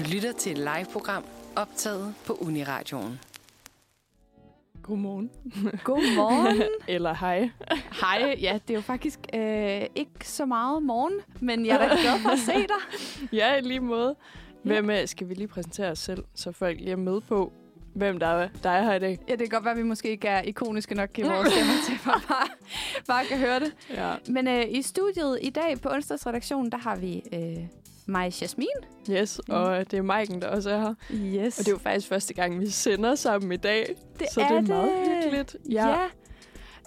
Du lytter til et live-program optaget på Uniradioen. Godmorgen. Godmorgen. Eller hej. Hej. Ja, det er jo faktisk øh, ikke så meget morgen, men jeg er da glad for at se dig. Ja, i lige måde. Hvem er, skal vi lige præsentere os selv, så folk lige er med på, hvem der er, der er her i dag? Ja, det kan godt være, at vi måske ikke er ikoniske nok i vores stemmer til, at man bare, bare kan høre det. Ja. Men øh, i studiet i dag på onsdagsredaktionen, der har vi øh, mig, Jasmin. Yes, og det er Maiken, der også er her. Yes. Og det er jo faktisk første gang, vi sender sammen i dag. det så det er meget hyggeligt. Ja. ja.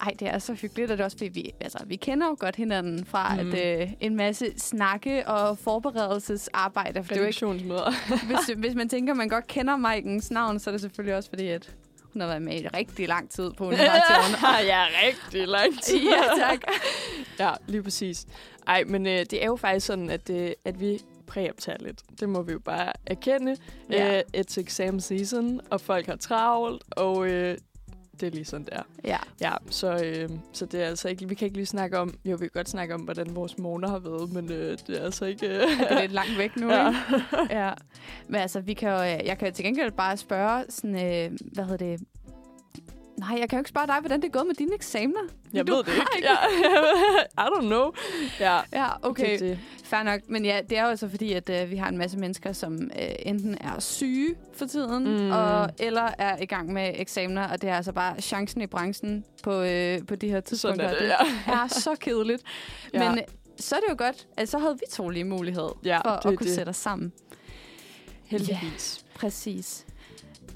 Ej, det er så hyggeligt, og det er også fordi, vi, altså, vi kender jo godt hinanden fra Mm. mm. at, øh, en masse snakke og forberedelsesarbejde. For det er Redaktionsmøder. hvis, hvis man tænker, at man godt kender Maikens navn, så er det selvfølgelig også fordi, at hun har været med i rigtig lang tid på Uniradioen. ja, rigtig lang tid. ja, tak. Ja, lige præcis. Ej, men øh, det er jo faktisk sådan, at, øh, at vi præoptager lidt. Det må vi jo bare erkende. Ja. Uh, it's exam season, og folk har travlt, og øh, det er lige sådan, der. Ja. Ja, så, øh, så det er altså ikke, vi kan ikke lige snakke om, jo, vi kan godt snakke om, hvordan vores morgener har været, men øh, det er altså ikke... Øh, Det er lidt langt væk nu, Ja. ikke? ja. Men altså, vi kan jo, øh, jeg kan jo til gengæld bare spørge sådan, øh, hvad hedder det? Nej, jeg kan jo ikke spørge dig, hvordan det er gået med dine eksamener. jeg Du ved det ikke. Ja. I don't know. Ja, Ja, okay. Det, det. Fair nok. Men ja, det er jo altså fordi, at øh, vi har en masse mennesker, som øh, enten er syge for tiden, Mm. og, eller er i gang med eksamener, og det er altså bare chancen i branchen på, øh, på de her Sådan tidspunkter. er det, ja. er så kedeligt. Ja. Men øh, så er det jo godt, at så havde vi to lige mulighed Ja, for det at kunne det. sætte os sammen. Heldigvis. Præcis.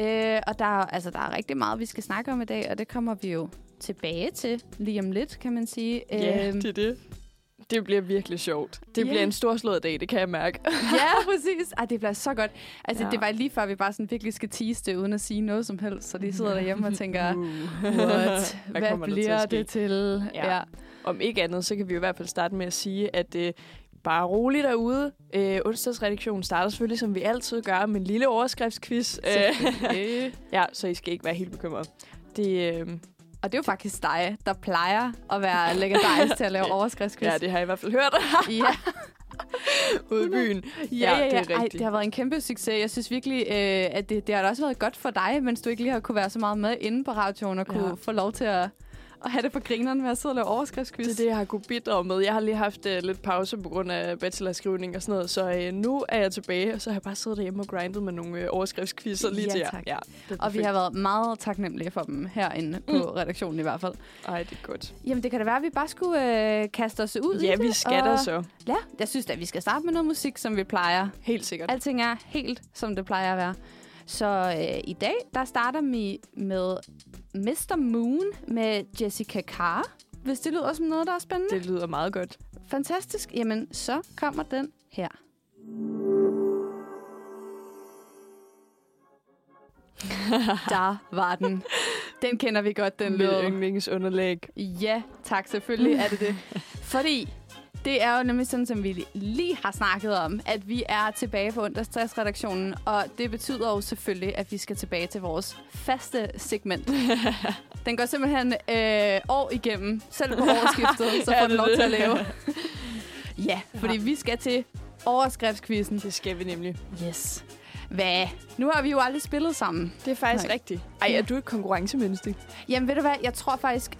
Øh, og der er, altså, der er rigtig meget, vi skal snakke om i dag, og det kommer vi jo tilbage til lige om lidt, kan man sige. Ja, Øhm, det er det. Det bliver virkelig sjovt. Det Ja. bliver en storslået dag, det kan jeg mærke. ja, præcis. Ej, det bliver så godt. Altså, Ja. det var lige før, vi bare sådan virkelig skal tease det, uden at sige noget som helst. Så de sidder derhjemme og tænker, Uh. what? Hvad til bliver at ske? det til? Ja. Ja. Om ikke andet, så kan vi i hvert fald starte med at sige, at øh, bare roligt derude. Øh, onsdagsredaktionen starter selvfølgelig, som vi altid gør, med en lille overskriftsquiz. Øh, ja, så I skal ikke være helt bekymrede. Det, øh, Og det er jo faktisk dig, der plejer at være legendarisk til at lave overskriftsquiz. ja, det har jeg i hvert fald hørt ja. ude i byen. Ja, ja, ja. det er Ej, rigtigt. det har været en kæmpe succes. Jeg synes virkelig, øh, at det, det har også været godt for dig, mens du ikke lige har kunne være så meget med inde på radioen og kunne ja. få lov til at, at have det på grineren med at sidde og lave overskriftsquiz. Det er det, jeg har kunne bidrage med. Jeg har lige haft uh, lidt pause på grund af bachelorskrivning og sådan noget, så uh, nu er jeg tilbage, og så har jeg bare siddet derhjemme og grindet med nogle uh, overskriftsquizzer lige Ja, til jer. tak. Ja, Og vi har været meget taknemmelige for dem herinde på Mm. redaktionen i hvert fald. Ej, det er godt. Jamen, det kan da være, at vi bare skulle øh, kaste os ud i Ja, det. vi skal da og- så. Ja, jeg synes da, at vi skal starte med noget musik, som vi plejer. Helt sikkert. Alting er helt, som det plejer at være. Så øh, i dag, der starter vi med Mr. Moon med Jessica Carr. Hvis det lyder som noget, der er spændende. Det lyder meget godt. Fantastisk. Jamen, så kommer den her. Der var den. Den kender vi godt, den Mit lyd. yndlingsunderlæg. Ja, tak. Selvfølgelig er det det. Fordi det er jo nemlig sådan, som vi lige har snakket om, at vi er tilbage på onsdagsredaktionen, og det betyder jo selvfølgelig, at vi skal tilbage til vores faste segment. Den går simpelthen øh, år igennem, selv på årsskiftet, så Ja, får den lov det. til at lave. ja, fordi vi skal til overskriftsquizzen. Det skal vi nemlig. Yes. Hvad? Nu har vi jo aldrig spillet sammen. Det er faktisk Nej. rigtigt. Ej, er du et konkurrencemenneske? Jamen ved du hvad, jeg tror faktisk,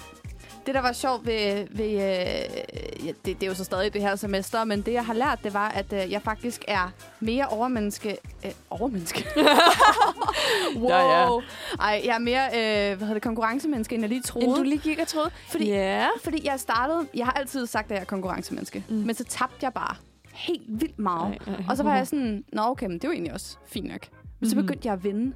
det der var sjovt ved, ved øh, ja, det, det er jo så stadig det her semester, men det jeg har lært, det var, at øh, jeg faktisk er mere overmenneske. Øh, overmenneske? wow. Ja, ja. Ej, jeg er mere øh, hvad hedder det, konkurrencemenneske, end jeg lige troede. End du lige gik og troede? Fordi- Ja. Fordi jeg startede, jeg har altid sagt, at jeg er konkurrencemenneske, Mm. mm. men så tabte jeg bare helt vildt meget. Ej, ej. Og så var jeg sådan, nå okay, men det er jo egentlig også fint nok. Men så Mhm. begyndte jeg at vinde.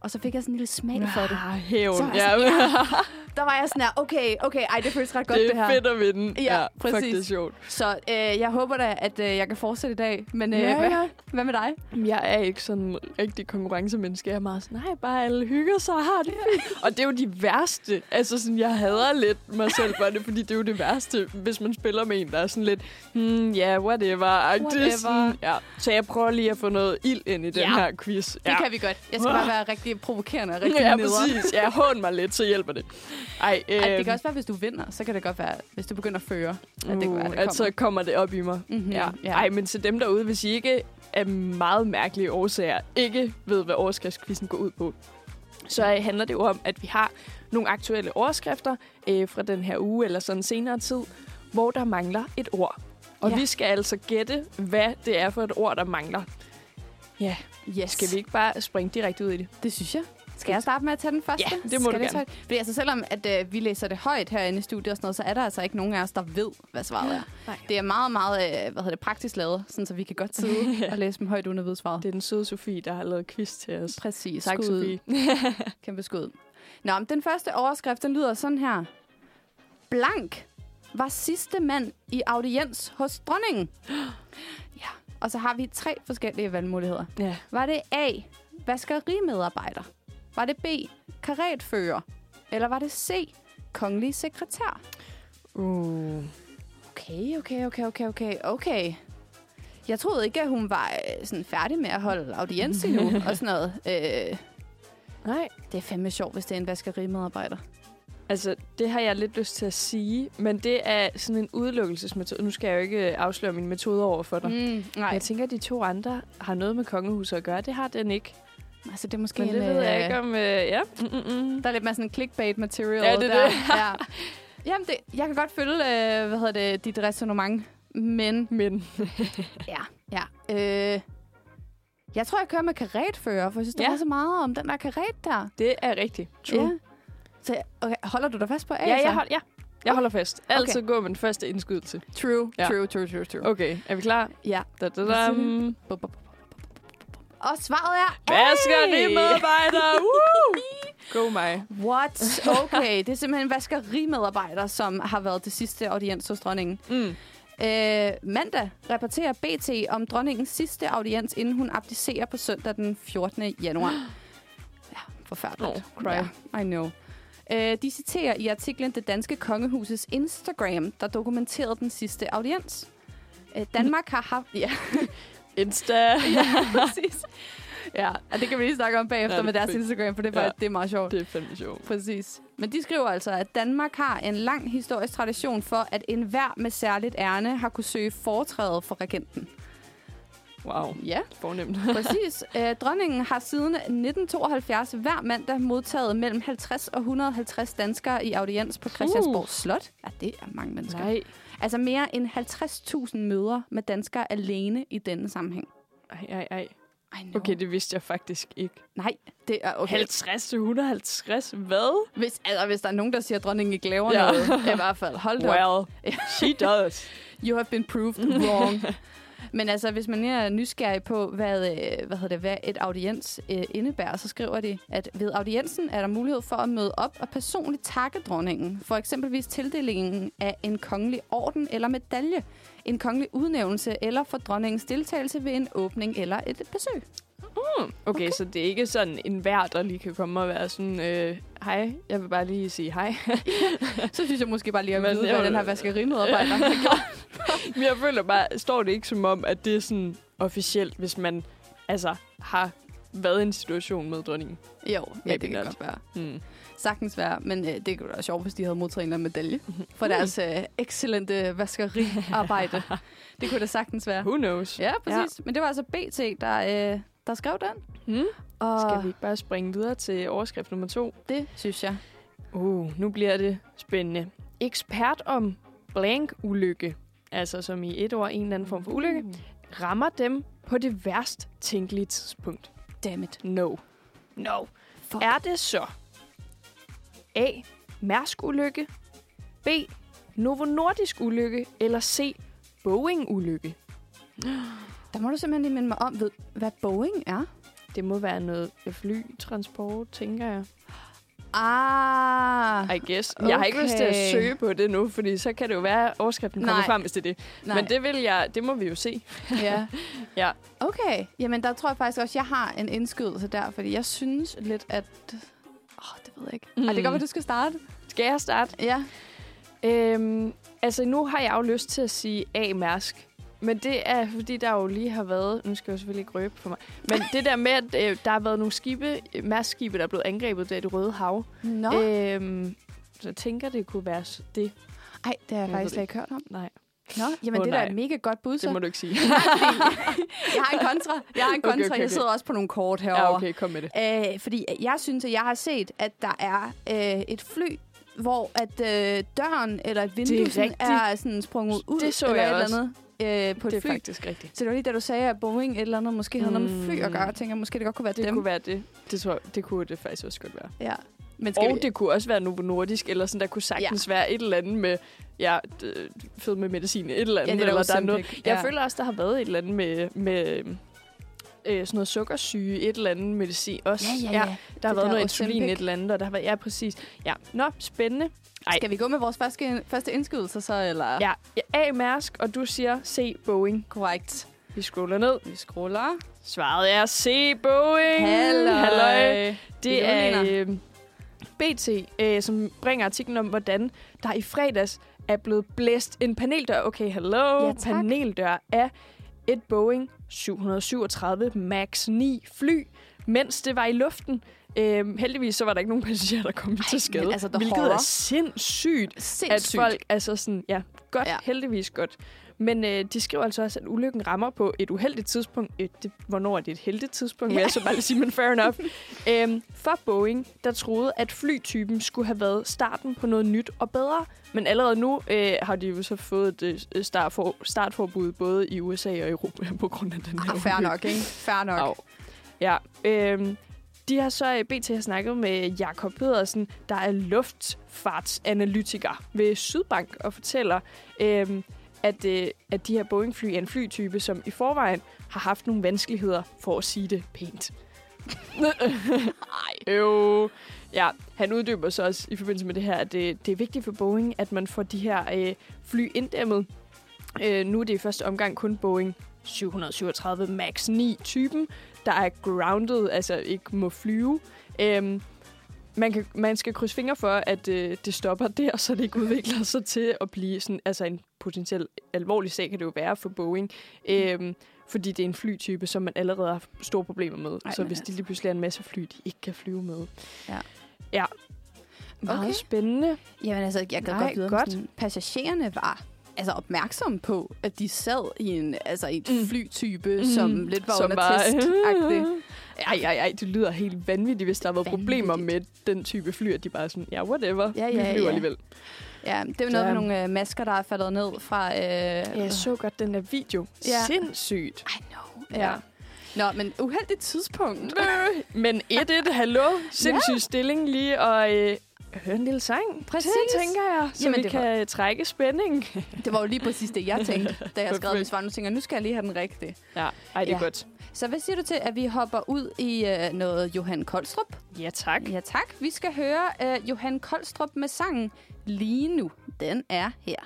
Og så fik jeg sådan en lille smag for det. Ah, hævn. Så Ja, jeg sådan, Der var jeg sådan her, okay, okay, ej, det føles ret godt, det det, er her. fedt at vinde. Ja, Fuck, præcis. det er sjovt. Så øh, jeg håber da, at øh, jeg kan fortsætte i dag. Men øh, Ja, hvad, ja. hvad med dig? Jeg er ikke sådan rigtig konkurrencemenneske. Jeg er meget sådan, nej, bare alle hygger sig og har det fint. Og det er jo de værste. Altså sådan, jeg hader lidt mig selv for det, fordi det er jo det værste, hvis man spiller med en, der er sådan lidt, hmm, ja, yeah, whatever. Whatever. Sådan, ja. Så jeg prøver lige at få noget ild ind i den Ja. her quiz. Det kan vi godt. Jeg skal bare være rigtig provokerende og rigtig Ja, nederen. præcis. Ja, hån mig lidt, så hjælper det. Ej, øh, Ej, det kan også være, hvis du vinder, så kan det godt være, hvis du begynder at føre, at det kan være, det at så kommer det op i mig. Mhm, Ja. ja. Ej, men til dem derude, hvis I ikke af meget mærkelige årsager ikke ved, hvad overskriftskvisten går ud på, så handler det jo om, at vi har nogle aktuelle overskrifter øh, fra den her uge eller sådan senere tid, hvor der mangler et ord. Og Ja. vi skal altså gætte, hvad det er for et ord, der mangler. Ja, Yes. skal vi ikke bare springe direkte ud i det? Det synes jeg. Skal jeg starte med at tage den første? Ja, det må Skal du tage- Fordi altså, selvom at, øh, vi læser det højt herinde i studiet og sådan noget, så er der altså ikke nogen af os, der ved, hvad svaret er. Nej. Det er meget, meget øh, hvad hedder det, praktisk lavet, sådan, så vi kan godt sidde og læse dem højt uden at vide svaret. Det er den søde Sofie, der har lavet quiz til os. Præcis. Tak, Skud. Sofie. Kæmpe skud. Nå, men den første overskrift, den lyder sådan her. Blank var sidste mand i audiens hos dronningen. Ja, og så har vi tre forskellige valgmuligheder. Ja. Var det A, vaskerimedarbejder? Var det B, karetfører? Eller var det C, kongelig sekretær? Uh. Okay, okay, okay, okay, okay, okay. Jeg troede ikke, at hun var øh, sådan færdig med at holde audiens endnu og sådan noget. Øh, Nej, det er fandme sjovt, hvis det er en vaskerimedarbejder. Altså, det har jeg lidt lyst til at sige, men det er sådan en udelukkelsesmetode. Nu skal jeg jo ikke afsløre mine metoder over for dig. Mm. Mm, nej, Jeg tænker, at de to andre har noget med kongehuset at gøre. Det har den ikke. Altså det er måske Men det en, ved jeg øh, ikke om... Øh, ja. Mm-mm. Der er lidt mere sådan clickbait material Ja, det er der. det. ja. Jamen, det, jeg kan godt følge, øh, hvad hedder det, dit resonemang, men Men ja, ja. Øh, jeg tror, jeg kører med karetfører, for jeg synes, der Ja. er så meget om den der karet der. det er rigtigt. True. Ja. Så okay, holder du dig fast på A? Ja, jeg, hold, ja. jeg holder fast. Okay. Altid gå med den første indskydelse. True, Ja. true, true, true, true. Okay, er vi klar? Ja. Da, da, da. Og svaret er! Vaskerimedarbejder! Woo! Go mig. What? Okay, det er simpelthen en vaskerimedarbejder, som har været det sidste audiens hos dronningen. Mm. Øh, mandag rapporterer BT om dronningens sidste audiens, inden hun abdicerer på søndag den 14. januar. Ja, forfærdeligt. Oh, cry. Ja, I know. Øh, de citerer i artiklen Det Danske Kongehusets Instagram, der dokumenterede den sidste audiens. Øh, Danmark har haft... Ja, Insta. præcis. Ja, og det kan vi lige snakke om bagefter Ja, ja, med er deres fedt. Instagram, for det er, Ja. ja. det er meget sjovt. Det er fandme sjovt. Præcis. Men de skriver altså, at Danmark har en lang historisk tradition for, at enhver med særligt ærne har kunne søge foretræde for regenten. Wow. Ja, Fornemt. præcis. Æ, dronningen har siden 1972 hver mandag modtaget mellem 50 og 150 danskere i audiens på Christiansborg Uh. Slot. Ja, det er mange mennesker. Nej. Altså mere end 50.000 møder med danskere alene i denne sammenhæng. Ej, ej, ej. Okay, det vidste jeg faktisk ikke. Nej, det er okay. 50 til 150? Hvad? Hvis, altså, hvis der er nogen, der siger, at dronningen ikke laver Ja. noget, i hvert fald. Hold da op. Well, she does. You have been proved wrong. Men altså, hvis man er nysgerrig på, hvad, øh, hvad, hedder det, hvad et audiens øh, indebærer, så skriver de, at ved audiensen er der mulighed for at møde op og personligt takke dronningen. For eksempelvis tildelingen af en kongelig orden eller medalje, en kongelig udnævnelse eller for dronningens deltagelse ved en åbning eller et besøg. Okay, okay, så det er ikke sådan en vær, der lige kan komme og være sådan, øh, hej, jeg vil bare lige sige hej. Så synes jeg måske bare lige at vide, hvad den her vaskerimedarbejder har gjort. Men jeg føler bare, står det ikke som om, at det er sådan officielt, hvis man altså har været i en situation med dronningen. Jo, ja, det kan not. godt være. Hmm. Sagtens være, men øh, det kunne da være sjovt, hvis de havde modtaget en eller anden medalje for deres øh, excellente vaskeriarbejde. det kunne da sagtens være. Who knows? Ja, præcis. Ja. Men det var altså BT, der, øh, der skrev den. Hmm? Og Skal vi ikke bare springe videre til overskrift nummer to? det synes jeg. Uh, nu bliver det spændende. Ekspert om blank-ulykke, altså som i et ord en eller anden form for ulykke, rammer dem på det værst tænkelige tidspunkt. Dammit. No. No. Fuck. Er det så A. Mærsk-ulykke, B. Novo Nordisk ulykke, eller C. Boeing-ulykke? Der må du simpelthen lige minde mig om, ved, hvad Boeing er. Det må være noget flytransport, tænker jeg. Ah. I guess. Okay. Jeg har ikke lyst til at søge på det nu, fordi så kan det jo være, at overskriften kommer Nej. frem, hvis det er det. Nej. Men det, vil jeg, det må vi jo se. Ja. Ja. Okay. Jamen, der tror jeg faktisk også, jeg har en indskydelse der, fordi jeg synes lidt, at... Åh, oh, det ved jeg ikke. Mm. Ej, det kan godt være, du skal starte. Skal jeg starte? Ja. Øhm, altså, nu har jeg jo lyst til at sige A-mærsk. Men det er, fordi der jo lige har været... Nu skal jeg jo selvfølgelig ikke røbe for mig. Men det der med, at øh, der har været nogle skibe, mærskskibe, der er blevet angrebet der i det Røde Hav. Nå. Øhm, jeg tænker, det kunne være s- det. Ej, det har jeg Jeg faktisk slet ikke hørt om. Nej, Nå, jamen Åh, det der er nej. et mega godt bud, så. det må du ikke sige. jeg har en kontra. Jeg har en Okay, kontra. okay, okay. Jeg sidder også på nogle kort herovre. ja, okay, kom med det. Øh, fordi jeg synes, at jeg har set, at der er øh, et fly, hvor at øh, døren eller et vindue er sådan rigtigt. er sådan sprunget ud. Det så eller jeg et også. Eller andet, øh, på Det er et fly. faktisk rigtigt. Så det var lige da du sagde, at Boeing et eller andet måske havde noget med fly at gøre. Mm. Jeg tænker, måske det godt kunne være Det dem. kunne være det. Det, tror, det kunne det faktisk også godt være. Ja. Men skal Og vi... det kunne også være Novo Nordisk, eller sådan, der kunne sagtens ja. være et eller andet med, ja, fed med medicin, et eller andet. Ja, det er eller der der er noget. Jeg ja. føler også, der har været et eller andet med, med øh, sådan noget sukkersyge, et eller andet medicin også. Ja, ja, ja. Der har Det været der noget insulin, et eller andet, og der har været, ja, præcis. Ja, nå, spændende. Ej. Skal vi gå med vores første, første indskydelser så, eller? Ja, A. Mærsk, og du siger C. Boeing. Korrekt. Vi scroller ned. Vi scroller. Svaret er C. Boeing. Halløj. Halløj. Det er Violiner. øh, BT, øh, som bringer artiklen om, hvordan der i fredags er blevet blæst en paneldør. Okay, hello. Ja, tak. paneldør af et Boeing 737 MAX 9 fly, mens det var i luften. Øh, heldigvis så var der ikke nogen passagerer, der kom til skade. altså, hvilket horror. er sindssygt, at Sindssygt. folk altså sådan, ja, godt, Ja. heldigvis godt. Men øh, de skriver altså også, at ulykken rammer på et uheldigt tidspunkt. Et, det, hvornår er det et heldigt tidspunkt, ja. vil jeg så bare lige sige, men fair enough. øhm, for Boeing, der troede, at flytypen skulle have været starten på noget nyt og bedre. Men allerede nu øh, har de jo så fået et øh, startfor, startforbud både i USA og Europa på grund af den her Ah, fair nok, ikke? Fair nok. Au. Ja, øhm, de har så i BT har snakket med Jakob Pedersen, der er luftfartsanalytiker ved Sydbank, og fortæller, øhm, at, øh, at de her Boeing-fly er en flytype, som i forvejen har haft nogle vanskeligheder, for at sige det pænt. Nej. Jo. Ja, han uddyber så også i forbindelse med det her, at det, det er vigtigt for Boeing, at man får de her øh, fly inddæmmet. Øh, nu er det i første omgang kun Boeing 737 MAX 9-typen, der er grounded, altså ikke må flyve. Øhm, man, kan, man skal krydse fingre for, at øh, det stopper der, så det ikke udvikler sig til at blive sådan, altså en potentiel alvorlig sag kan det jo være for Boeing. Øhm, fordi det er en flytype, som man allerede har haft store problemer med. Ej, så hvis de lige pludselig er en masse fly, de ikke kan flyve med. Ja. Ja. Meget Okay. spændende. Jamen altså, jeg kan Nej, godt vide, godt. godt. Sådan, passagererne var altså opmærksomme på, at de sad i en altså i et Mm. flytype, Mm. som lidt var Som under bare- test-agtigt. Ej, ej, ej, det lyder helt vanvittigt, hvis der været problemer med den type fly, at de bare sådan, ja, whatever, Ja, vi ja, flyver ja. alligevel. Ja, det er noget Ja. med nogle øh, masker, der er faldet ned fra... Øh, Jeg så godt den der video. Ja. Ja. Sindssygt. I know. Ja. Nå, men uheldigt tidspunkt. Men 1-1, hallo. Sindssyg stilling lige, og øh, høre en lille sang. Præcis. Det tænker jeg, så Jamen, vi det kan trække spænding. Det var jo lige præcis det, jeg tænkte, da jeg skrev mit svar. Nu tænker jeg, nu skal jeg lige have den rigtige. Ja, ej, det er Ja. godt. Så hvad siger du til, at vi hopper ud i øh, noget Johan Koldstrup? Ja, tak. Ja tak. Vi skal høre øh, Johan Koldstrup med sangen Lige nu. Den er her.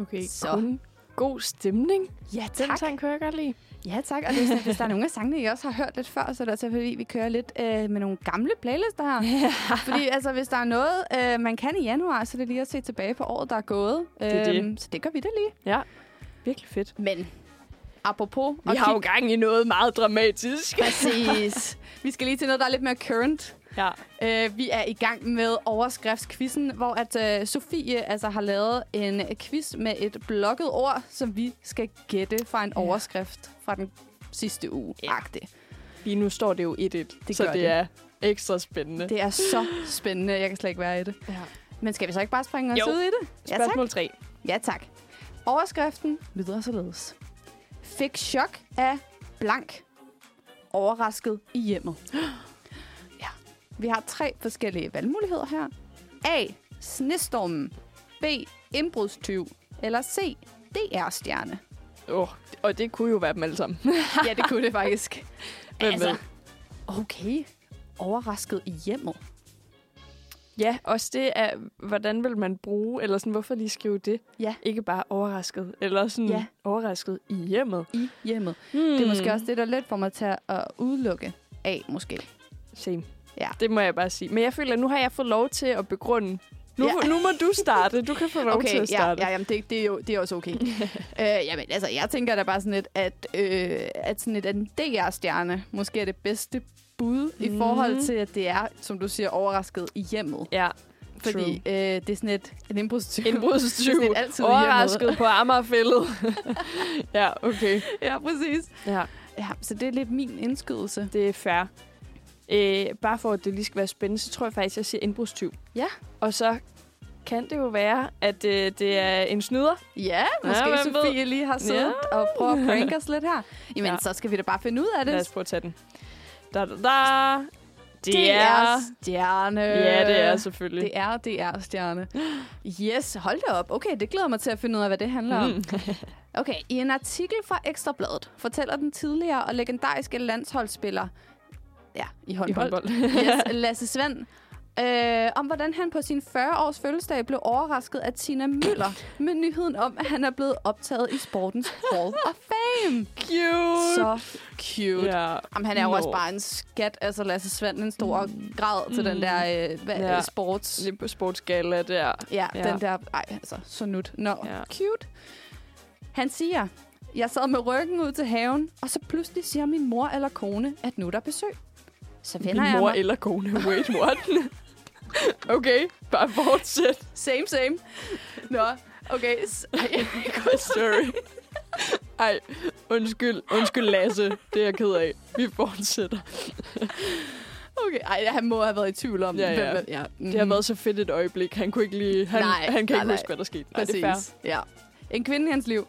Okay, Så. kun god stemning. Ja Den sang kan jeg godt lide. Ja tak. Og det er hvis der er nogle af sangene, I også har hørt lidt før, så er det altså fordi, vi kører lidt øh, med nogle gamle playlister her. Ja. Fordi altså, hvis der er noget, øh, man kan i januar, så er det lige at se tilbage på året, der er gået. er det. Øhm, Så det gør vi da lige. Ja, virkelig fedt. Men apropos... Vi har jo kigge- gang i noget meget dramatisk. Præcis. vi skal lige til noget, der er lidt mere current. Ja. Uh, vi er i gang med overskriftsquizzen, hvor at uh, Sofie altså har lavet en quiz med et blokket ord, som vi skal gætte fra en Ja. overskrift fra den sidste uge. Ja. Ja. Lige nu står det jo 1-1, Det så det, det. er ekstra spændende. Det er så spændende. Jeg kan slet ikke være i det. Ja. Men skal vi så ikke bare springe os Jo. ud i det? Ja tak. Spørgsmål 3. ja, tak. Overskriften lyder således. Fik chok af blank. Overrasket i hjemmet. Vi har tre forskellige valgmuligheder her. A. Snestormen. B. Indbrudstyv. Eller C. DR-stjerne. Oh, og det kunne jo være dem alle sammen. ja, det kunne det faktisk. Hvem Altså. ved? Okay. Overrasket i hjemmet. Ja, også det er, hvordan vil man bruge, eller sådan, hvorfor lige skrive det? Ja. Ikke bare overrasket, eller sådan Ja. overrasket i hjemmet. I hjemmet. Hmm. Det er måske også det, der er let for mig til at udelukke af, måske. Same. Ja. Det må jeg bare sige. Men jeg føler, at nu har jeg fået lov til at begrunde. Nu, Ja. ja. nu må du starte. Du kan få lov til Okay, at ja, starte. ja jamen det, det, er jo, det er også okay. øh, jamen, altså, jeg tænker da bare sådan lidt, at, øh, at sådan lidt, at en DR-stjerne måske er det bedste bud i Mhm. forhold til, at det er, som du siger, overrasket i hjemmet. Ja, Fordi øh, det er sådan et, en indbrudstyv. Indbrudstyv. Det er et altid Overrasket på Amagerfællet. ja, okay. ja, præcis. Ja, Ja, så det er lidt min indskydelse. det er fair. Øh, bare for at det lige skal være spændende, så tror jeg faktisk, at jeg siger indbrudstyv. Ja. Og så kan det jo være, at øh, det er en snyder. Ja, måske ja, Sofie lige har siddet Ja. og prøvet at prank os lidt her. Jamen, Ja. så skal vi da bare finde ud af det. Lad os prøve at tage den. Da, da, da. Det, det er... er stjerne. Ja, det er selvfølgelig. Det er, det er stjerne. Yes, hold da op. Okay, det glæder mig til at finde ud af, hvad det handler om. Okay, i en artikel fra Ekstrabladet fortæller den tidligere og legendariske landsholdsspiller ja, i I håndbold, håndbold. yes, Lasse Svend, øh, om hvordan han på sin 40-års fødselsdag blev overrasket af Tina Møller med nyheden om, at han er blevet optaget i sportens Hall of Fame. Cute. Så cute. Ja. Jamen, han er jo Nå. også bare en skat. Altså, Lasse Svend, en stor Mm. grad til den Mm. der øh, hvad, Ja. ja. sports... Lidt sportsgala der. Ja, ja, den der... Ej, altså, så nut. Nå, Ja. ja. cute. Han siger, jeg sad med ryggen ud til haven, og så pludselig siger min mor eller kone, at nu er der besøg. Så vender Min jeg mor mig. eller kone. Wait, what? okay, bare fortsæt. Same, same. Nå, okay. s- Ej, Sorry. Ej, undskyld. Undskyld, Lasse. Det er jeg ked af. Vi fortsætter. okay. Ej, han må have været i tvivl om, Ja, ja. hvem- ja. Det har været så fedt et øjeblik. Han kunne ikke lige... Han, Nej, han kan nej, ikke nej. huske, hvad der skete. Nej, det er fair. Præcis. Ja. En kvinde i hans liv.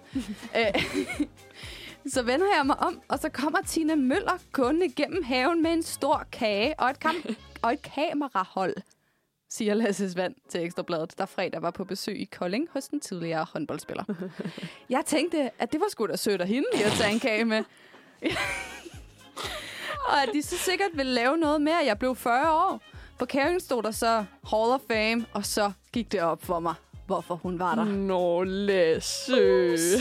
Så vender jeg mig om, og så kommer Tina Møller gående igennem haven med en stor kage og et, kam- og et kamerahold, siger Lasse Svand til Ekstrabladet, der fredag var på besøg i Kolding hos den tidligere håndboldspiller. Jeg tænkte, at det var sgu da sødt af hende lige at tage en kage med. og at de så sikkert ville lave noget med, at jeg blev 40 år. På kagen stod der så Hall of Fame, og så gik det op for mig, hvorfor hun var der. Nå, Lasse.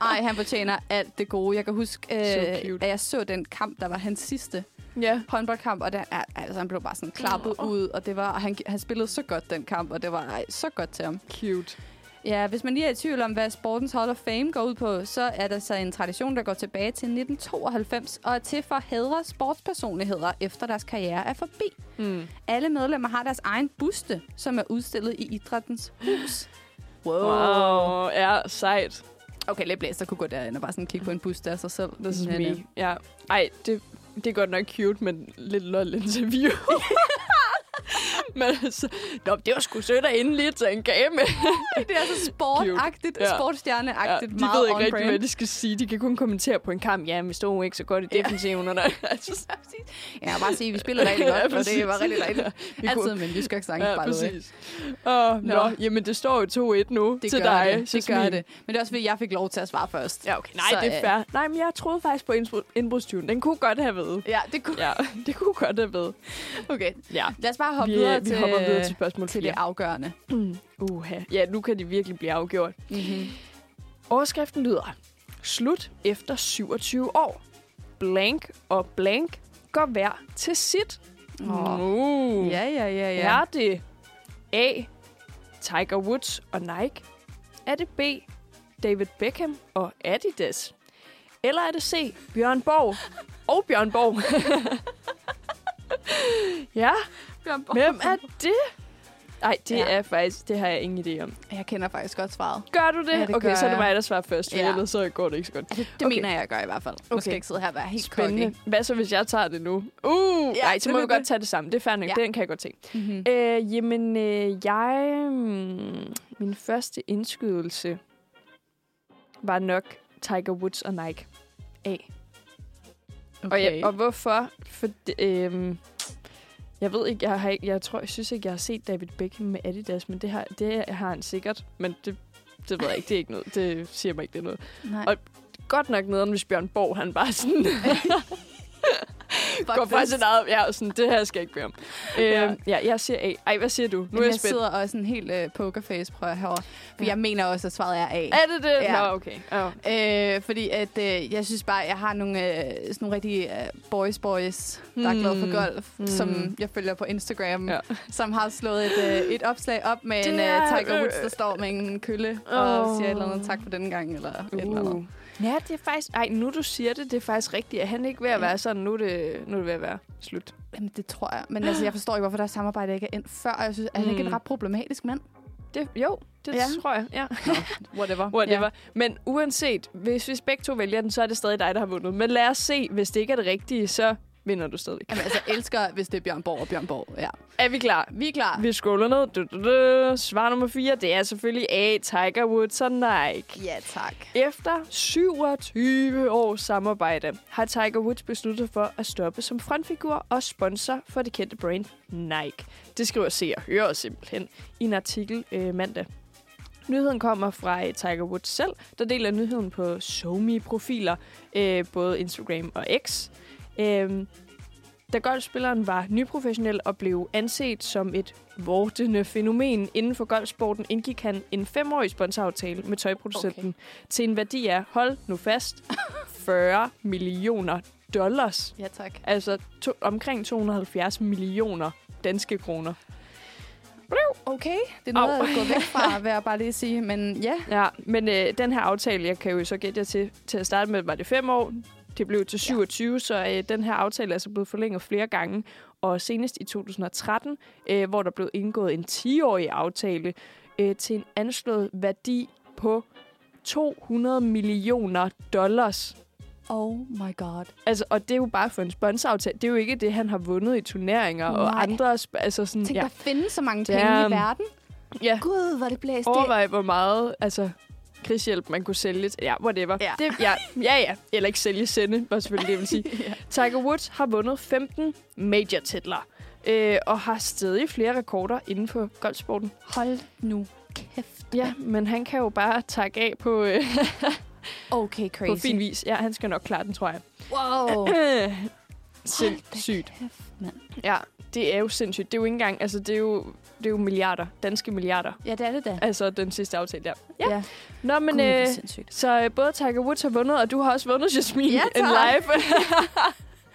Ej, han fortjener alt det gode. Jeg kan huske, øh, at jeg så den kamp, der var hans sidste Ja. håndboldkamp, og der, altså, han blev bare sådan klappet Nå. ud, og det var, og han, han spillede så godt den kamp, og det var ej, så godt til ham. Cute. Ja, hvis man lige er i tvivl om, hvad Sportens Hall of Fame går ud på, så er der så en tradition, der går tilbage til 1992, og er til for at hædre sportspersonligheder, efter deres karriere er forbi. Mm. Alle medlemmer har deres egen buste, som er udstillet i Idrættens Hus. Wow. Wow, ja, sejt. Okay, lidt blæst, der kunne gå derind og bare sådan kigge på en buste af sig selv. This is Men, øh, me. Ja. Ej, det, det er godt nok cute, men lidt lol interview. men altså, nå, det var sgu sødt at ende lige tage en kage med. Det er så sportagtigt, Ja. ja. sportsstjerneagtigt, de meget ved ikke rigtig, brand. hvad de skal sige. De kan kun kommentere på en kamp. Ja, vi stod ikke så godt i Ja. defensiven. Og der, altså, Ja, bare sige, at vi spiller rigtig Ja, godt, og det var rigtig dejligt. vi Altid kunne- med en jysk accent, Ja, præcis. Åh, nå. Nå. jamen det står jo 2-1 nu Det til dig. det. Det gør det. Men det er også fordi, jeg fik lov til at svare først. Ja, okay. Nej, Så, det er øh, fair. Nej, men jeg troede faktisk på indbrud- indbrudstyven. Den kunne godt have været. Ja, det kunne... Ja, det kunne godt have været. Okay, Ja. lad os bare hoppe vi, videre vi til, hopper videre til spørgsmål til 4. det afgørende. Uha. Ja, nu kan de virkelig blive afgjort. Mm-hmm. Overskriften lyder, slut efter 27 år. Blank og blank går hver til sit. Åh. Uh. Ja, ja, ja, ja. Er det A. Tiger Woods og Nike? Er det B. David Beckham og Adidas? Eller er det C. Bjørn Borg og Bjørn Borg? ja, Bjørn Borg. hvem er det? Nej, det Ja. er faktisk, det har jeg ingen idé om. Jeg kender faktisk godt svaret. Gør du det? Ja, det okay, så er det mig, der svarer først, for Ja. ellers så går det ikke så godt. Altså, det Okay. mener jeg, jeg gør i hvert fald. Nu skal Okay. jeg ikke sidde her og være helt Spændende. cocky. Hvad så, hvis jeg tager det nu? Uh, Ja, nej, så må vi det. godt tage det sammen. Det er nok. Ja. Den kan jeg godt se. Mm-hmm. Øh, jamen, øh, jeg... Mm, min første indskydelse var nok Tiger Woods og Nike. A. Okay. Og, jeg, og hvorfor? For, øh, jeg ved ikke, jeg, har ikke, jeg tror, jeg synes ikke, jeg har set David Beckham med Adidas, men det har, det har han sikkert. Men det, det ved jeg ikke, det er ikke noget. Det siger mig ikke, det er noget. Nej. og- Godt nok nederen, hvis Bjørn Borg, han bare sådan... Fuck går fra sit eget... Ja, sådan, det her skal jeg ikke bede om. Øh, Ja. ja. ja, jeg siger A. Ej, hvad siger du? Nu Jamen, er jeg jeg spændt. sidder også en helt uh, pokerface, prøver jeg herovre. For Ja. jeg mener også, at svaret er A. Er det det? Ja. Nå, okay. Oh. Øh, fordi at, øh, jeg synes bare, jeg har nogle, øh, sådan nogle rigtige øh, boys boys, der er glade for Mm. golf, Mm. som jeg følger på Instagram, Ja. som har slået et, øh, et opslag op med Det en øh, Tiger Woods, øh, der står med en kølle og Åh. siger et eller andet tak for denne gang, eller et eller andet. Ja, det er faktisk... Ej, nu du siger det, det er faktisk rigtigt. Er han ikke ved at være sådan, nu er det, nu er det ved at være slut. Jamen, det tror jeg. Men altså, jeg forstår ikke, hvorfor der samarbejde ikke er endt før. Jeg synes, er han ikke Mm. en ret problematisk mand? Det, jo, det Ja. tror jeg. Ja. Whatever. Whatever. Ja. Ja. Men uanset, hvis vi begge to vælger den, så er det stadig dig, der har vundet. Men lad os se, hvis det ikke er det rigtige, så vinder du stadig. Jamen, altså, elsker, hvis det er Bjørn Borg og Bjørn Borg. Ja. Er vi klar? Vi er klar. Vi scroller ned. Du, du, du. Svar nummer 4, det er selvfølgelig A. Tiger Woods og Nike. Ja, tak. Efter 27 års samarbejde har Tiger Woods besluttet for at stoppe som frontfigur og sponsor for det kendte brand Nike. Det skriver Se og Høre simpelthen i en artikel øh, mandag. Nyheden kommer fra øh, Tiger Woods selv, der deler nyheden på SoMe-profiler, øh, både Instagram og X. Øh, da golfspilleren var nyprofessionel og blev anset som et vortende fænomen inden for golfsporten, indgik han en femårig sponsoraftale med tøjproducenten okay. til en værdi af, hold nu fast, 40 millioner dollars. Ja, tak. Altså to, omkring 270 millioner danske kroner. Okay, det er noget Au. at gå væk fra, vil jeg bare lige sige. Men ja, Ja, men øh, den her aftale, jeg kan jo så gætte jer til, til at starte med, var det fem år. Det blev til 27, ja. så øh, den her aftale er altså blevet forlænget flere gange. Og senest i 2013, øh, hvor der blev indgået en 10-årig aftale øh, til en anslået værdi på 200 millioner dollars. oh my god. Altså, og det er jo bare for en sponsoraftale. Det er jo ikke det, han har vundet i turneringer og Nej. andre... sp- Altså sådan, Tænk, ja. der findes så mange penge er, i verden. ja. Gud, hvor det blæst. Overvej, hvor meget altså, krigshjælp man kunne sælge. Ja, whatever. Ja. Det, ja, ja, ja. Eller ikke sælge, sende, var selvfølgelig det, jeg vil sige. ja. Tiger Woods har vundet 15 major-titler. Øh, og har stadig flere rekorder inden for golfsporten. Hold nu kæft. Ja, men han kan jo bare takke af på, øh, Okay, på crazy. fin vis. Ja, han skal nok klare den, tror jeg. Wow. Sindssygt. Kæft, mand. Ja, det er jo sindssygt. Det er jo ikke engang, altså det er jo, det er jo milliarder, danske milliarder. Ja, det er det da. Altså den sidste aftale der. Ja. ja. Nå, men hvor øh, så øh, både Tiger Woods har vundet, og du har også vundet, Jasmine, Ja, en live.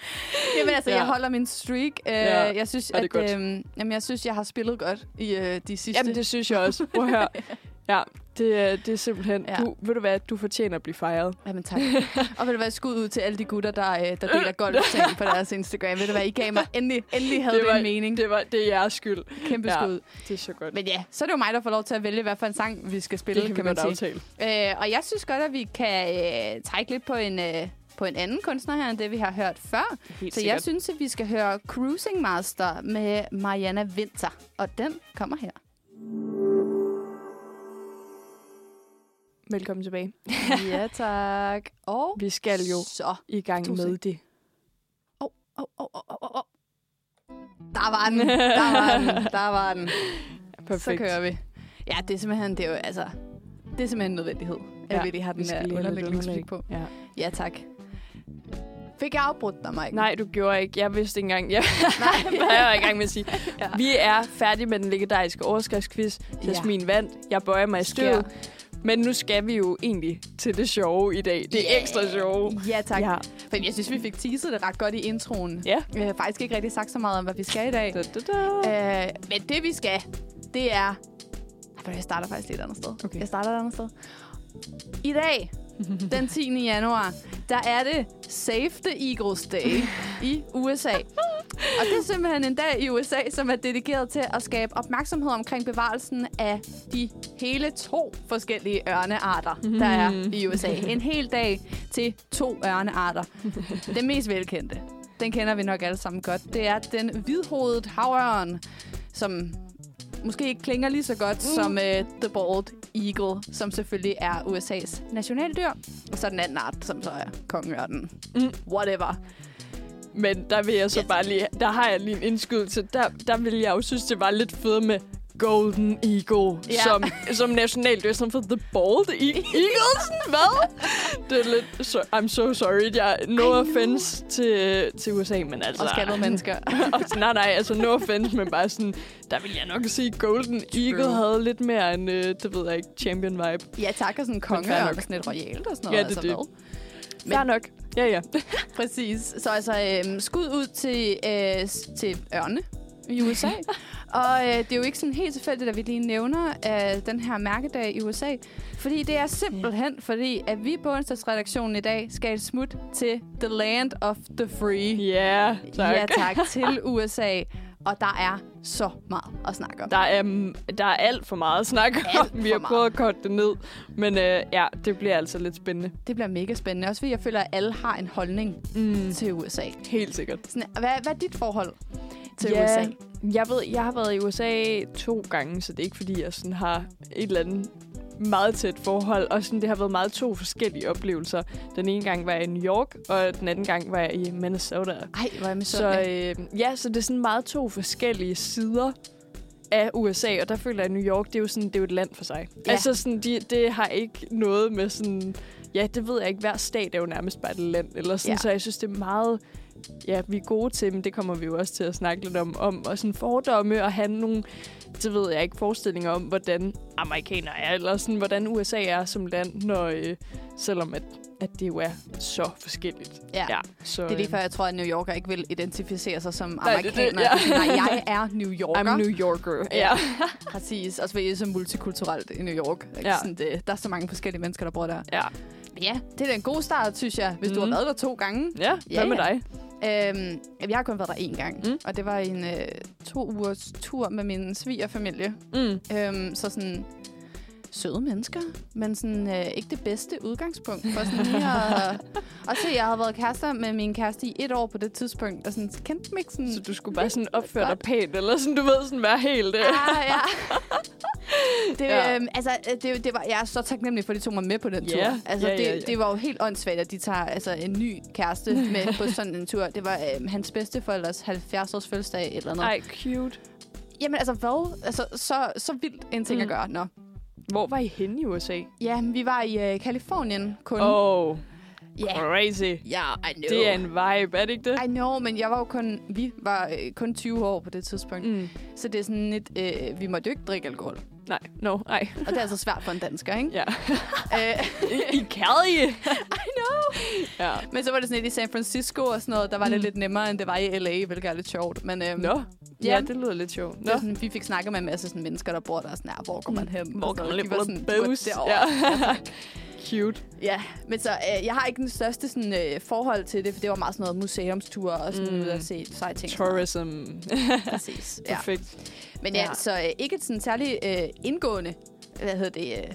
Jamen altså, Ja. jeg holder min streak. Uh, Ja. Jeg synes, at, godt. øhm, jamen, jeg synes, jeg har spillet godt i uh, de sidste. Jamen, det synes jeg også. Prøv høre. Ja, det, er- det er simpelthen... Ja. Du, ved du hvad? Du fortjener at blive fejret. Jamen tak. og vil du være skud ud til alle de gutter, der, øh, der deler golfting på deres Instagram. Ved du hvad, I gav mig endelig, endelig havde Det det, var- en mening. Det, var, det er jeres skyld. Kæmpe Ja. skud. Det er så godt. Men ja, så er det jo mig, der får lov til at vælge, hvad for en sang vi skal spille, det kan, kan vi man sige. aftale. Øh, og jeg synes godt, at vi kan øh, trække lidt på en, øh, på en anden kunstner her, end det vi har hørt før. Helt Så jeg synes, at vi skal høre Cruising Master med Mariana Winter. Og den kommer her. Velkommen tilbage. ja, tak. Og Vi skal jo så. i gang med det. Oh, oh, oh, oh, oh, oh. Der var den. Der var den. Der var den. Perfekt. Så kører vi. Ja, det er simpelthen, det er jo, altså, det er simpelthen en nødvendighed, at Ja, vi lige har den her underlægningsmusik på. Ja. Ja, tak. Fik jeg afbrudt dig, Mike? Nej, du gjorde ikke. Jeg vidste ikke engang. Jeg, Nej. jeg var i gang med at sige. Ja. Vi er færdige med den legendariske overskriftsquiz. Jasmin ja. vandt. Jeg bøjer mig i støvet. Men nu skal vi jo egentlig til det sjove i dag. Det Ja. ekstra sjove. Ja, tak. Ja. For jeg synes, vi fik teaset det ret godt i introen. Ja. Vi har faktisk ikke rigtig sagt så meget om, hvad vi skal i dag. Da, da, da. Øh, men det, vi skal, det er... Jeg starter faktisk lidt et andet sted. Okay. Jeg starter et andet sted. I dag, den 10. januar, der er det Save the Eagles Day i USA. Og det er simpelthen en dag i USA, som er dedikeret til at skabe opmærksomhed omkring bevarelsen af de hele to forskellige ørnearter, der er i USA. En hel dag til to ørnearter. Den mest velkendte, den kender vi nok alle sammen godt. Det er den hvidhovedet havørn, som måske ikke klinger lige så godt mm. som uh, The Bald Eagle, som selvfølgelig er USA's nationaldyr. Og så den anden art, som så er kongeørnen. Mm. Whatever. Men der vil jeg så Yes. bare lige... Der har jeg lige en indskydelse. Der, der vil jeg jo synes, det var lidt fedt med Golden Eagle Ja. som, som nationaldyr. Som for The Bald e- Eagles. Hvad? Det er lidt... So, I'm so sorry. Jeg, no offense til, til USA, men altså... Og skaldede mennesker. og, nej, nej, altså no offense, men bare sådan... Der vil jeg nok sige, Golden Eagle havde lidt mere en, øh, det ved jeg ikke, champion vibe. ja, tak og sådan nok. og sådan lidt royalt og sådan Ja, noget. det er altså, det. hvad? Men, Fair nok. Ja, ja. Præcis. Så altså, øhm, skud ud til, øh, til ørne i USA. Og øh, det er jo ikke sådan helt tilfældigt, at vi lige nævner øh, den her mærkedag i USA. Fordi det er simpelthen fordi, at vi på onsdagsredaktionen i dag skal et smut til The Land of the Free. Ja, tak. Ja tak, til USA. Og der er så meget at snakke om. Der er, der er alt for meget at snakke Alt om. Vi har prøvet at korte det ned. Men øh, ja, det bliver altså lidt spændende. Det bliver mega spændende. Også fordi jeg føler, at alle har en holdning Mm. til USA. Helt sikkert. Sådan, hvad, hvad er dit forhold til Ja, USA? Jeg ved, jeg har været i USA to gange, så det er ikke fordi, jeg sådan har et eller andet meget tæt forhold. Og sådan, det har været meget to forskellige oplevelser. Den ene gang var jeg i New York, og den anden gang var jeg i Minnesota. Ej, er jeg Så misundelig. øh, ja, så det er sådan meget to forskellige sider af USA, og der føler jeg, at New York, det er jo, sådan, det er jo et land for sig. Ja. Altså, sådan, de, det har ikke noget med sådan... Ja, det ved jeg ikke. Hver stat er jo nærmest bare et land. Eller sådan, ja. Så jeg synes, det er meget... Ja, vi er gode til, men det kommer vi jo også til at snakke lidt om. om og sådan fordomme og have nogle, det ved jeg ikke, forestillinger om, hvordan amerikanere er, eller sådan, hvordan USA er som land, når, øh, selvom at, at det jo er så forskelligt. Ja. ja så, Det er lige øh, før, jeg tror, at New Yorker ikke vil identificere sig som Nej, det er det, amerikaner. ja. Nej, jeg er New Yorker. I'm New Yorker. Ja. Ja. Præcis. Også fordi det er så multikulturelt i New York. Ikke? Ja. Sådan det, der er så mange forskellige mennesker, der bor der. ja. Ja, det er da en god start, synes jeg, hvis mm. du har Mhm. været der to gange. Ja, Ja, hvad med ja. dig? Øhm, jeg har kun været der én gang, mm. Og det var en øh, to ugers tur med min svigerfamilie. Mm. Øhm, så sådan søde mennesker, men sådan øh, ikke det bedste udgangspunkt for sådan lige at... Og se, jeg havde været kærester med min kæreste i et år på det tidspunkt, og sådan kendte dem ikke sådan... Så du skulle bare sådan opføre dig Godt. pænt, eller sådan, du ved, sådan være helt... Øh. Ah, ja. det, Ja. øhm, altså, øh, det, det var, jeg er så taknemmelig for, at de tog mig med på den Ja, tur. Altså, ja, ja, det, ja. det var jo helt åndssvagt, at de tager altså, en ny kæreste med på sådan en tur. Det var øhm, hans bedsteforældres 70-års fødselsdag eller noget. Ej, cute. Jamen altså, hvad? Altså, så, så vildt en ting. Mm. at gøre. Nå. Hvor var I henne i USA? Ja, vi var i øh, Kalifornien kun. Oh, Ja, crazy. ja, I know. Det er en vibe, er det ikke det? I know, men jeg var jo kun, vi var øh, kun 20 år på det tidspunkt. Mm. Så det er sådan lidt, øh, vi måtte jo ikke drikke alkohol. Nej, no, ej. Og det er altså svært for en dansker, ikke? Ja. øh, I, Cali? I know. Ja. Men så var det sådan lidt i San Francisco og sådan noget, der var mm. det Mm. lidt nemmere, end det var i LA, hvilket er lidt sjovt. Men øhm, Nå. Ja. Ja, det lyder lidt sjovt. Nå. var sådan, vi fik snakket med en masse sådan, mennesker, der bor der. Sådan, her, hvor går man hen? Hvor Og sådan man lidt sådan, boost? "Du er derovre." Ja. Cute. Ja, men så øh, jeg har ikke den største sådan, øh, forhold til det, for det var meget sådan noget museumstur og sådan mm. Ud at se seje ting. Tourism. Præcis. Ja. Perfekt. Men ja, Ja. så øh, ikke et sådan særligt øh, indgående hvad hedder det, øh,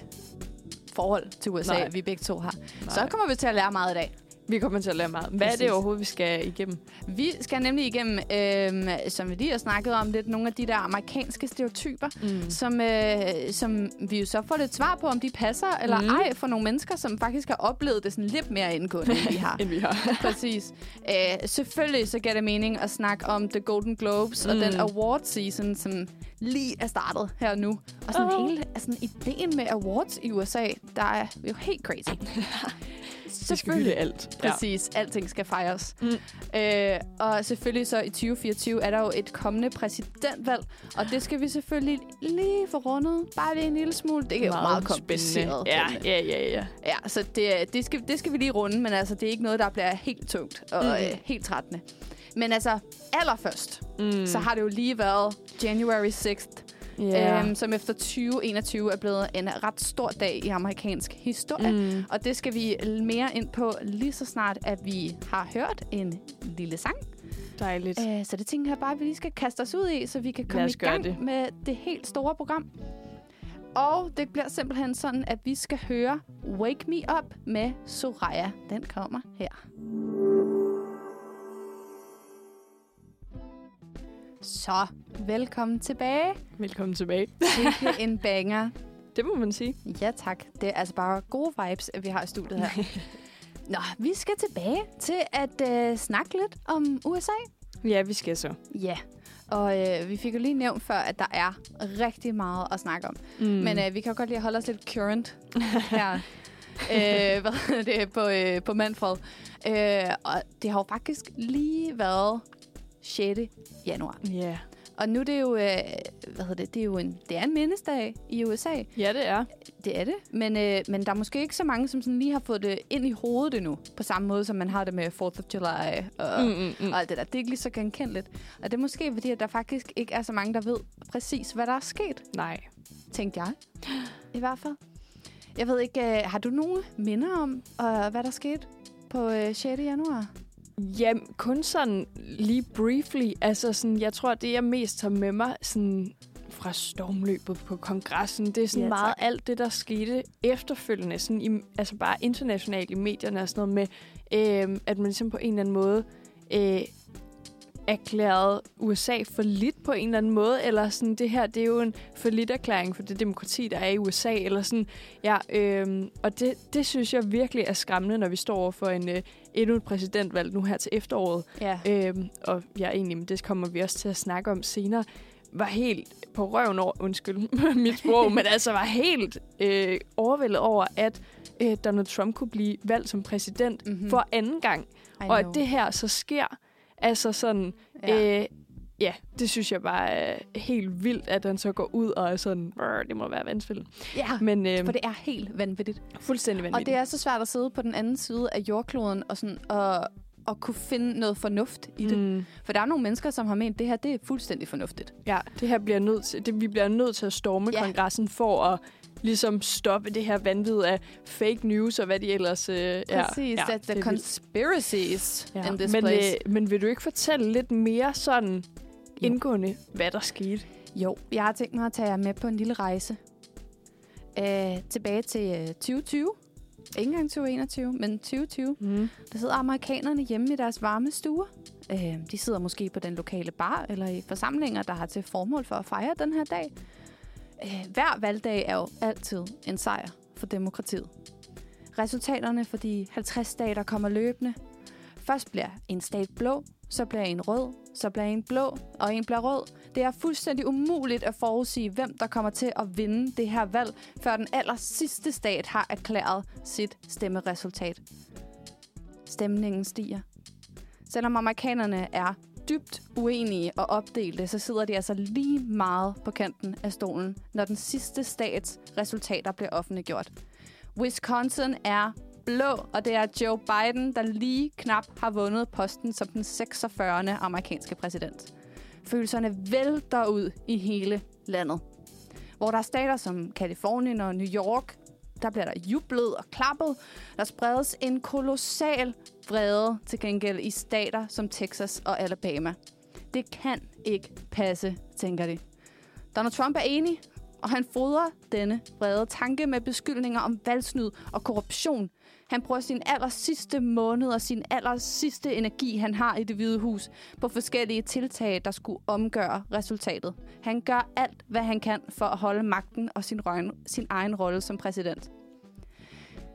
forhold til USA, Nej. vi begge to har. Nej. Så kommer vi til at lære meget i dag. Vi kommer til at lære meget. Hvad er Præcis. det overhovedet, vi skal igennem? Vi skal nemlig igennem, øh, som vi lige har snakket om, lidt nogle af de der amerikanske stereotyper, Mm. som, øh, som vi jo så får lidt svar på, om de passer eller Mhm. ej for nogle mennesker, som faktisk har oplevet det sådan lidt mere indgående, end vi har. End vi har. Præcis. Øh, selvfølgelig så giver det mening at snakke om The Golden Globes mm. og Mm. den award season, som lige er startet her nu. Og sådan Åh. hele altså, ideen med awards i USA, der er jo helt crazy. Hylde alt. Præcis. Ja. Alting skal fejres. Mm. Øh, og selvfølgelig så i 2024 er der jo et kommende præsidentvalg, og det skal vi selvfølgelig lige få rundet. Bare lige en lille smule. Det er jo meget kompliceret. Ja, ja, ja, ja. Ja, så det, det, skal, det skal vi lige runde, men altså, det er ikke noget, der bliver helt tungt og mm. øh, helt trættende. Men altså, allerførst, mm. så har det jo lige været January 6th, ja. øhm, som efter 2021 er blevet en ret stor dag i amerikansk historie. Mm. Og det skal vi mere ind på lige så snart, at vi har hørt en lille sang. Dejligt. Øh, så det tænker jeg bare, at vi lige skal kaste os ud i, så vi kan komme i gang det. med det helt store program. Og det bliver simpelthen sådan, at vi skal høre Wake Me Up med Soraya. Den kommer her. Så, velkommen tilbage. Velkommen tilbage. Sikke en banger. Det må man sige. Ja tak. Det er altså bare gode vibes, at vi har i studiet her. Nå, vi skal tilbage til at øh, snakke lidt om USA. Ja, vi skal så. Ja, og øh, vi fik jo lige nævnt før, at der er rigtig meget at snakke om. Mm. Men øh, vi kan jo godt lige holde os lidt current her. øh, hvad det på, øh, på Manfred. Øh, og det har jo faktisk lige været 6. januar. Ja. Og nu er det jo, øh, hvad hedder det, det er jo en, det er en mindesdag i USA. Ja, det er. Det er det. Men, øh, men der er måske ikke så mange, som sådan lige har fået det ind i hovedet endnu. På samme måde, som man har det med 4th of July og, Mm, mm, mm. og alt det der. Det er ikke lige så genkendeligt. Og det er måske fordi, at der faktisk ikke er så mange, der ved præcis, hvad der er sket, Nej. tænkte jeg. I hvert fald. Jeg ved ikke, øh, har du nogle minder om, øh, hvad der skete på øh, 6. januar? Ja, kun sådan lige briefly. Altså, sådan, jeg tror, det jeg mest tager med mig sådan, fra stormløbet på kongressen, det er sådan Ja, meget alt det, der skete efterfølgende. Sådan i, altså bare internationalt i medierne og sådan noget med, øh, at man ligesom på en eller anden måde øh, erklærede USA for lidt på en eller anden måde, eller sådan, det her, det er jo en for lidt erklæring for det demokrati, der er i USA, eller sådan, ja, øh, og det, det synes jeg virkelig er skræmmende, når vi står over for en, øh, endnu et præsidentvalg nu her til efteråret, Ja. øhm, og ja, egentlig, men det kommer vi også til at snakke om senere, var helt på røven over, undskyld mit sprog, men altså var helt øh, overvældet over, at øh, Donald Trump kunne blive valgt som præsident Mhm. mm-hmm. for anden gang. I Og at know. det her så sker, altså sådan, ja. Øh, ja, det synes jeg bare er helt vildt, at han så går ud og er sådan, "Brr, det må være vanskelig. ja, Men øh, for det er helt vanvittigt. fuldstændig vanvittigt. Og det er så svært at sidde på den anden side af jordkloden og, sådan, og, og kunne finde noget fornuft i det. Mm. For der er nogle mennesker, som har ment, at det her det er fuldstændig fornuftigt. Ja, det her bliver nødt til, det, vi bliver nødt til at storme Ja. kongressen for at ligesom stoppe det her vanvid af fake news og hvad de ellers... Øh, Præcis, ja, ja, the er conspiracies ja. in this men, place. Øh, men vil du ikke fortælle lidt mere sådan indgående, hvad der skete? Jo, jeg har tænkt mig at tage jer med på en lille rejse. Øh, tilbage til øh, 2020. Ikke engang 2021, men 2020. Mm. Der sidder amerikanerne hjemme i deres varme stuer. Øh, de sidder måske på den lokale bar eller i forsamlinger, der har til formål for at fejre den her dag. Øh, hver valgdag er jo altid en sejr for demokratiet. Resultaterne for de 50 stater kommer løbende. Først bliver en stat blå, så bliver en rød, så bliver en blå, og en bliver rød. Det er fuldstændig umuligt at forudsige, hvem der kommer til at vinde det her valg, før den aller sidste stat har erklæret sit stemmeresultat. Stemningen stiger. Selvom amerikanerne er dybt uenige og opdelte, så sidder de altså lige meget på kanten af stolen, når den sidste stats resultater bliver offentliggjort. Wisconsin er blå, og det er Joe Biden, der lige knap har vundet posten som den 46. amerikanske præsident. Følelserne vælter ud i hele landet. Hvor der er stater som Kalifornien og New York, der bliver der jublet og klappet. Der spredes en kolossal vrede til gengæld i stater som Texas og Alabama. Det kan ikke passe, tænker de. Donald Trump er enig, og han fodrer denne vrede tanke med beskyldninger om valgsnyd og korruption. Han bruger sin aller sidste måned og sin aller sidste energi, han har i det hvide hus, på forskellige tiltag, der skulle omgøre resultatet. Han gør alt, hvad han kan for at holde magten og sin, røgne, sin egen rolle som præsident.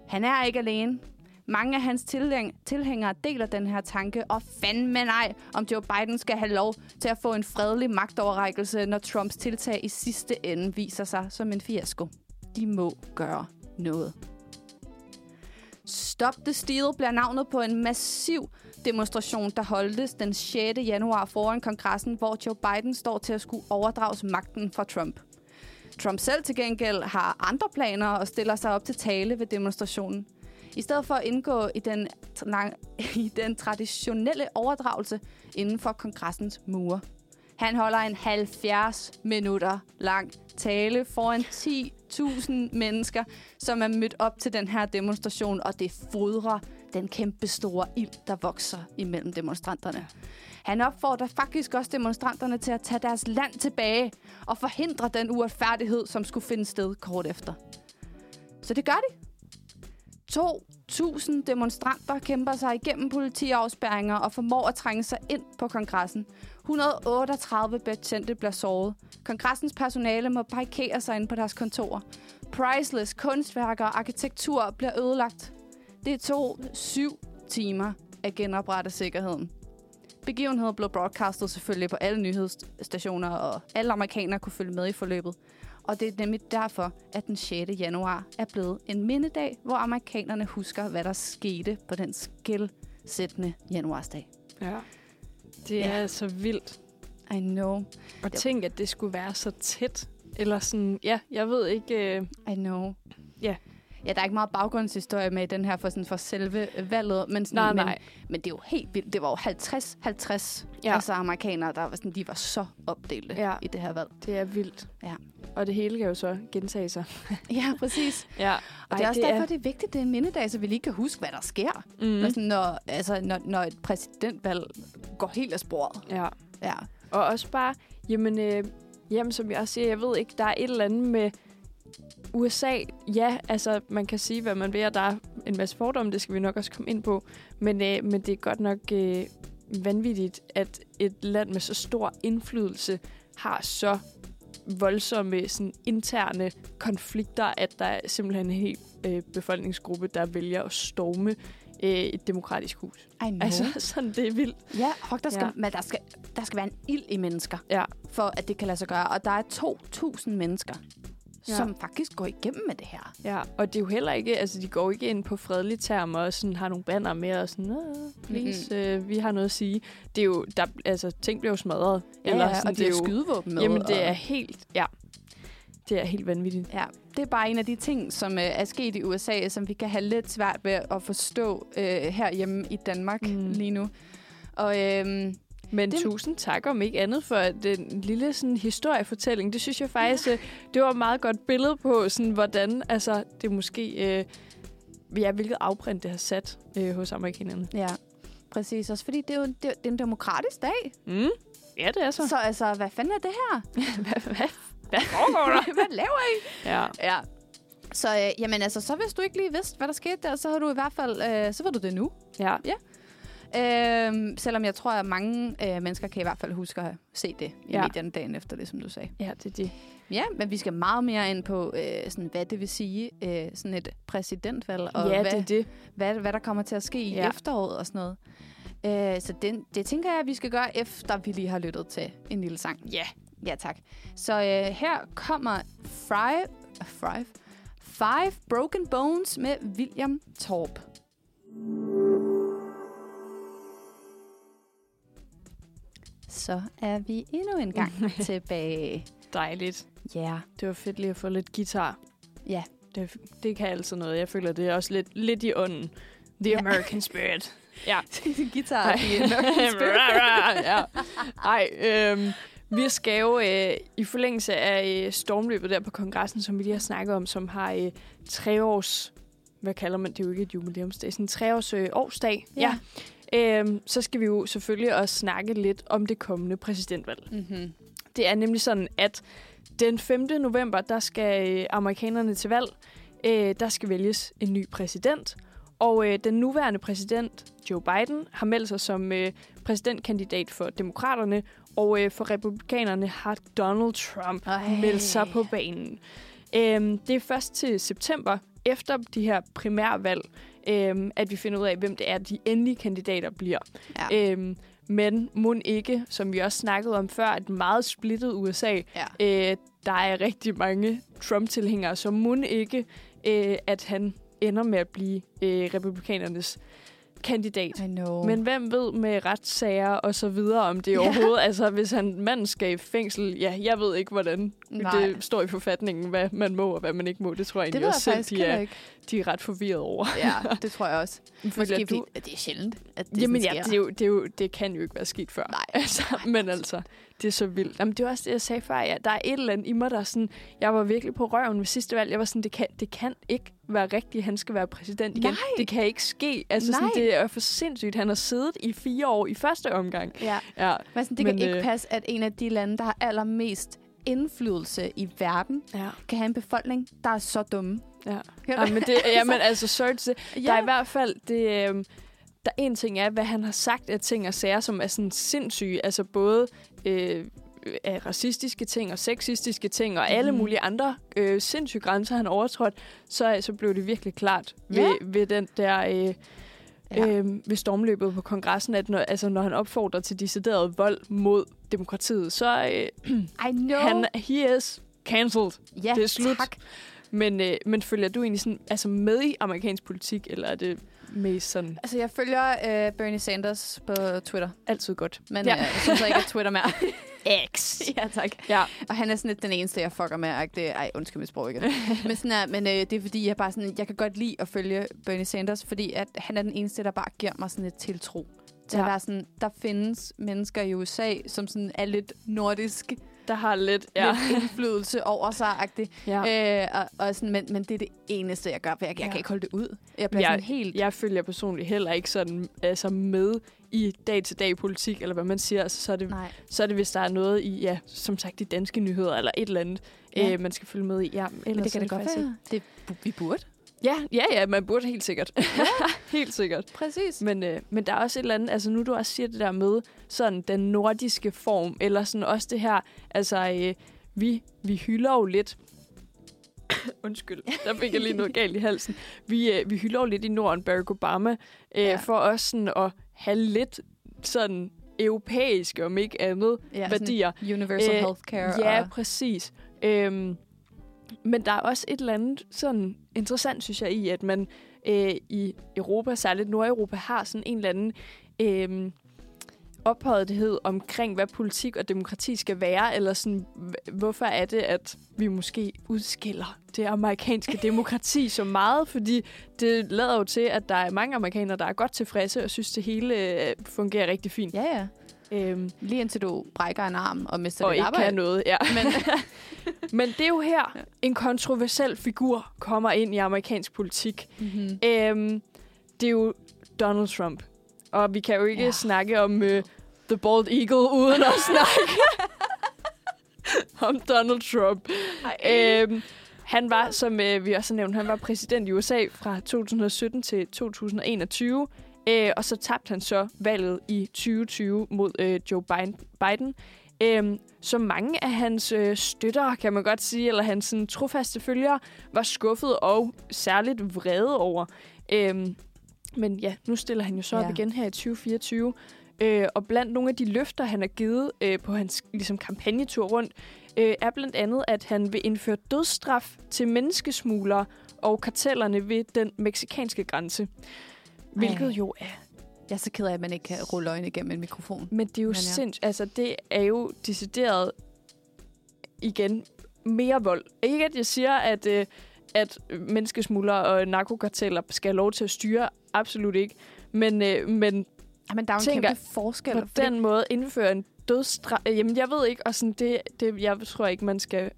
Han er ikke alene. Mange af hans tilhæng- tilhængere deler den her tanke, og fandme nej, om Joe Biden skal have lov til at få en fredelig magtoverrækkelse, når Trumps tiltag i sidste ende viser sig som en fiasko. De må gøre noget. Stop the Steal bliver navnet på en massiv demonstration, der holdtes den 6. januar foran kongressen, hvor Joe Biden står til at skulle overdrages magten fra Trump. Trump selv til gengæld har andre planer og stiller sig op til tale ved demonstrationen. I stedet for at indgå i den, lang, i den traditionelle overdragelse inden for kongressens mure. Han holder en 70 minutter lang tale foran 1000 mennesker, som er mødt op til den her demonstration, og det fodrer den kæmpe store ild, der vokser imellem demonstranterne. Han opfordrer faktisk også demonstranterne til at tage deres land tilbage og forhindre den uretfærdighed, som skulle finde sted kort efter. Så det gør de. 2.000 demonstranter kæmper sig igennem politiafspærringer og formår at trænge sig ind på kongressen. 138 betjente bliver såret. Kongressens personale må parkere sig ind på deres kontorer. Priceless kunstværker og arkitektur bliver ødelagt. Det tog syv timer at genoprette sikkerheden. Begivenheden blev broadcastet selvfølgelig på alle nyhedsstationer, og alle amerikanere kunne følge med i forløbet. Og det er nemlig derfor, at den 6. januar er blevet en mindedag, hvor amerikanerne husker, hvad der skete på den skældsættende januarsdag. Ja. Det Ja. er så vildt. I know. Og tænk, at det skulle være så tæt. Eller sådan, ja, jeg ved ikke... Øh, I know. Ja. Ja, der er ikke meget baggrundshistorie med i den her for, sådan, for selve valget, men, sådan, nej, men, nej. men det er jo helt vildt. Det var jo 50-50 Ja. altså amerikanere, der var sådan, de var så opdelte ja. i det her valg. Det er vildt. Ja. Og det hele kan jo så gentage sig. Ja, præcis. Ja. Og det er også derfor, det er vigtigt, det er en mindedag, så vi lige kan huske, hvad der sker. Mm. Mm. Sådan, når, altså, når, når et præsidentvalg går helt af sporet. Ja. Ja. Og også bare, jamen, øh, jamen, som jeg også siger, jeg ved ikke, der er et eller andet med USA. Ja, altså, man kan sige, hvad man vil, og der er en masse fordomme, det skal vi nok også komme ind på. Men, øh, men det er godt nok øh, vanvittigt, at et land med så stor indflydelse har så voldsomme sådan, interne konflikter, at der er simpelthen en hel øh, befolkningsgruppe, der vælger at storme øh, et demokratisk hus. I know. Altså, sådan, det er vildt. Ja, og der skal, ja. men der, skal, der skal være en ild i mennesker, Ja. for at det kan lade sig gøre. Og der er 2.000 mennesker, Ja. som faktisk går igennem med det her. Ja, og det er jo heller ikke, altså de går ikke ind på fredelige termer og sådan har nogle banner med og sådan, "Åh, please, mm-hmm. øh, vi har noget at sige. Det er jo, der, altså ting bliver jo smadret. Ja, Eller, sådan, og de det er jo, skydevåben med. Jamen det er helt, ja, det er helt vanvittigt. Ja, det er bare en af de ting, som øh, er sket i USA, som vi kan have lidt svært ved at forstå øh, herhjemme i Danmark Mm. lige nu. Og øhm, Men Det- tusind tak om ikke andet for den lille sådan, historiefortælling. Det synes jeg faktisk, ja. det var et meget godt billede på, sådan, hvordan altså, det måske, øh, ja, hvilket afprint det har sat øh, hos amerikanerne. ja, præcis. Også fordi det er jo det, det er en demokratisk dag. Mm. Ja, det er så. Så altså, hvad fanden er det her? hvad, hvad, hvad foregår der? hvad laver I? ja. Ja. Så øh, jamen altså, så hvis du ikke lige vidste, hvad der skete der, så har du i hvert fald, øh, så ved du det nu. ja. Øh, selvom jeg tror, at mange øh, mennesker kan i hvert fald huske at se det i Ja. medierne dagen efter det, som du sagde. Ja, det er det. Ja, men vi skal meget mere ind på, øh, sådan, hvad det vil sige, øh, sådan et præsidentvalg, og ja, hvad, det er det. Hvad, hvad der kommer til at ske i Ja. efteråret og sådan noget. Øh, så det, det tænker jeg, at vi skal gøre, efter vi lige har lyttet til en lille sang. Ja. Ja, tak. Så øh, her kommer Fry, Fry, Five Broken Bones med William Torp. Så er vi endnu en gang tilbage. Dejligt. Ja, yeah. Det var fedt lige at få lidt guitar. ja. Det, det kan altid noget. Jeg føler, det er også lidt, lidt i ånden. The Ja. American spirit. Ja. Guitar. I American Spirit. ja. Ej, øhm, vi skal jo øh, i forlængelse af øh, stormløbet der på kongressen, som vi lige har snakket om, som har øh, tre års... Hvad kalder man det? Det er jo ikke et jubilæumsdag. Sådan en tre års øh, årsdag. Ja. Øhm, så skal vi jo selvfølgelig også snakke lidt om det kommende præsidentvalg. Mm-hmm. Det er nemlig sådan, at den 5. november, der skal øh, amerikanerne til valg. Øh, der skal vælges en ny præsident. Og øh, den nuværende præsident, Joe Biden, har meldt sig som øh, præsidentkandidat for demokraterne. Og øh, for republikanerne har Donald Trump Ej. meldt sig på banen. Øhm, det er først til september, efter de her primærvalg, øhm, at vi finder ud af, hvem det er, de endelige kandidater bliver. Ja. Øhm, men må ikke, som vi også snakkede om før, et meget splittet USA. ja. Øh, der er rigtig mange Trump-tilhængere, så må ikke, øh, at han ender med at blive øh, republikanernes kandidat. I know. Men hvem ved med retssager og så videre, om det Ja. overhovedet, altså hvis han manden skal i fængsel, ja, jeg ved ikke, hvordan Nej. det står i forfatningen, hvad man må og hvad man ikke må. Det tror jeg det egentlig jeg også selv, de er, ikke. de er ret forvirret over. Ja, det tror jeg også. Føler Måske du- fordi, det er sjældent, at det Jamen ja, det, er jo, det, er jo, det kan jo ikke være sket før. Nej. Altså, men altså, det er så vildt. Jamen, det var også det, jeg sagde før. Ja, der er et eller andet i mig, der er sådan... Jeg var virkelig på røven ved sidste valg. Jeg var sådan, det kan, det kan ikke være rigtigt, han skal være præsident igen. Nej. Det kan ikke ske. Altså, sådan, Nej. det er for sindssygt. Han har siddet i fire år i første omgang. Ja. Ja, Men sådan, det Men, kan ikke øh, passe, at en af de lande, der har allermest indflydelse i verden, ja, kan have en befolkning, der er så dumme. ja. ja men det, jamen, altså, sorry to say. Ja. Der er i hvert fald... Det, øhm, der er en ting er, hvad han har sagt af ting og sager, som er sådan sindssyge. Altså både øh, af racistiske ting og sexistiske ting og alle Mhm. mulige andre øh, sindssyge grænser, han overtrådt. Så, så blev det virkelig klart ved, Ja. ved den der... Øh, ja. øh, ved stormløbet på kongressen, at når, altså, når han opfordrer til decideret vold mod demokratiet, så øh, I know. han, he is cancelled. ja, det er slut. Tak. Men, øh, men følger du egentlig sådan, altså med i amerikansk politik, eller er det sådan Altså, jeg følger øh, Bernie Sanders på Twitter, altid godt? men Ja. øh, jeg synes så ikke, at Twitter mere. X. ja, tak. Ja. Og han er sådan lidt den eneste, jeg fucker med. Ej, det, ej undskyld mit sprog igen. men sådan er, men øh, det er fordi, jeg bare sådan, jeg kan godt lide at følge Bernie Sanders, fordi at han er den eneste, der bare giver mig sådan et tiltro. Til Ja. at være sådan, der findes mennesker i USA, som sådan er lidt nordisk, Der har lidt... ja. Lidt indflydelse over sig. ja. Øh, og, og sådan, men, men det er det eneste, jeg gør, for jeg, jeg Ja. kan ikke holde det ud. Jeg bliver Jeg- sådan helt... Jeg følger personligt heller ikke sådan altså med i dag-til-dag politik, eller hvad man siger. Altså, så, er det, Nej. så er det, hvis der er noget i, ja, som sagt, de danske nyheder, eller et eller andet, Ja. øh, man skal følge med i. Ja, Men det kan det godt være. Det, vi burde. Ja, ja, ja, man burde helt sikkert. helt sikkert. Præcis. Men, øh, men der er også et eller andet, altså nu du også siger det der med sådan den nordiske form, eller sådan også det her, altså øh, vi, vi hylder jo lidt, undskyld, der fik jeg lige noget galt i halsen, vi, øh, vi hylder jo lidt i Norden Barack Obama, øh, Ja. ja. for også sådan at have lidt sådan europæiske, om ikke andet, Ja, værdier. Universal Øh, healthcare. Ja, og, præcis. Øhm, men der er også et eller andet sådan interessant, synes jeg, i, at man øh, i Europa, særligt Nordeuropa, har sådan en eller anden øh, ophøjethed omkring, hvad politik og demokrati skal være, eller sådan, hvorfor er det, at vi måske udskiller det amerikanske demokrati så meget, fordi det lader jo til, at der er mange amerikanere, der er godt tilfredse og synes, det hele øh, fungerer rigtig fint. ja, ja. Øhm, Lige indtil du brækker en arm og mister og dit ikke arbejde. kan noget, ja. Men, Men det er jo her, en kontroversiel figur kommer ind i amerikansk politik. mm-hmm. Øhm, det er jo Donald Trump. Og vi kan jo ikke Ja. ja. snakke om uh, The Bald Eagle uden at snakke om Donald Trump. Øhm, han var, som øh, vi også har nævnt, han var præsident i USA fra 2017 til 2021. Øh, og så tabte han så valget i 2020 mod øh, Joe Biden. Øhm, så mange af hans øh, støtter, kan man godt sige, eller hans sådan, trofaste følgere, var skuffet og særligt vrede over. Øhm, men ja, nu stiller han jo så Ja. op igen her i 2024. Øh, og blandt nogle af de løfter, han har givet øh, på hans ligesom, kampagnetur rundt, øh, er blandt andet, at han vil indføre dødsstraf til menneskesmuglere og kartellerne ved den meksikanske grænse. Hvilket Ej. jo er Jeg er så ked af, at man ikke kan rulle øjne igennem en mikrofon. men det er jo sindssygt. Altså, det er jo decideret igen mere vold. Ikke at jeg siger, at, øh, at menneskesmuglere og narkokarteller skal have lov til at styre. Absolut ikke. Men, øh, men men der er jo en Tænker, kæmpe forskel. på den måde indføre en dødsstraf... Jamen, jeg ved ikke, og sådan, det, det, jeg tror ikke, man skal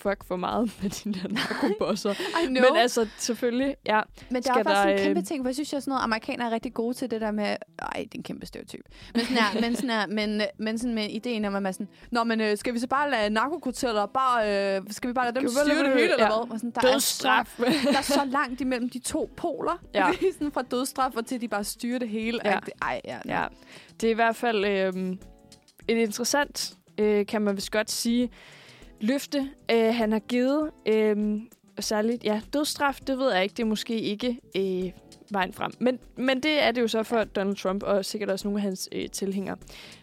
fuck for meget med de der narkobosser. Men altså, selvfølgelig, ja. Men der er faktisk der, en kæmpe øh, ting, for jeg synes, at sådan noget, amerikanere er rigtig gode til det der med... Ej, det er en kæmpe stereotyp. Men sådan her, men, sådan her, men, men sådan med ideen om, at man sådan... Nå, men øh, skal vi så bare lade narkokarteller bare... Øh, skal vi bare lade dem styre det hele, eller ja. hvad? Og sådan, der, er så, der er så langt imellem de to poler. Ja. Sådan fra dødsstraf og til, de bare styrer det hele. Ja. Ej, ja. Ja, det er i hvert fald øh, et interessant, øh, kan man vist godt sige, løfte, øh, han har givet. Øh, og særligt, ja, dødsstraf, det ved jeg ikke, det er måske ikke øh, vejen frem. Men, men det er det jo så for Donald Trump, og sikkert også nogle af hans øh, tilhængere.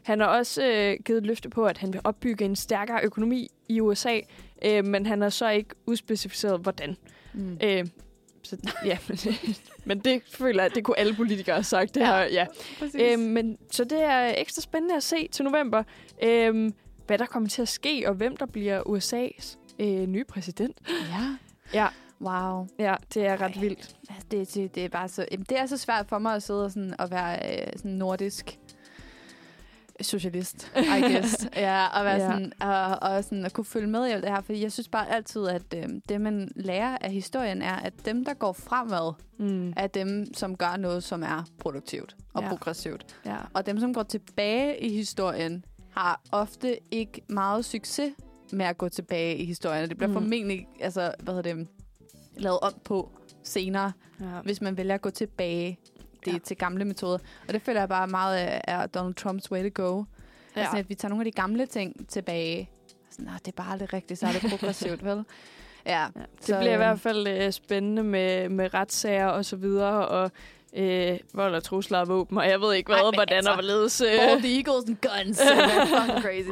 Han har også øh, givet et løfte på, at han vil opbygge en stærkere økonomi i USA, øh, men han har så ikke udspecificeret, hvordan. Mm. Øh, så, ja, men, men det føler jeg, det kunne alle politikere have sagt. Det Ja. her, ja. Præcis. Øhm, men, så det er ekstra spændende at se til november, øhm, hvad der kommer til at ske, og hvem der bliver USA's øh, nye præsident. ja. Ja. Wow. Ja, det er ret Ej. vildt. Det, det, det, er bare så, jamen, det er så svært for mig at sidde og, sådan, og være øh, sådan nordisk socialist, I guess. ja, og, være Ja. sådan, og, og sådan at kunne følge med i alt det her. Fordi jeg synes bare altid, at øh, det, man lærer af historien, er, at dem, der går fremad, Mm. er dem, som gør noget, som er produktivt og Ja. progressivt. Ja. Og dem, som går tilbage i historien, har ofte ikke meget succes med at gå tilbage i historien. Og Det bliver Mm. formentlig altså, hvad hedder det, lavet om på senere, ja. hvis man vælger at gå tilbage det, Ja. til gamle metoder. Og det føler jeg bare meget er Donald Trumps way to go. Ja. Altså, at vi tager nogle af de gamle ting tilbage. "Nå, det er bare aldrig rigtigt, så er det progressivt, vel? Ja, Ja, det Så, bliver i øh, hvert fald øh, spændende med, med retssager og så videre, og øh, vold og trusler og våben, og jeg ved ikke hvad, Ej, hvordan altså, og hvorledes. All the eagles and guns. That's fucking crazy.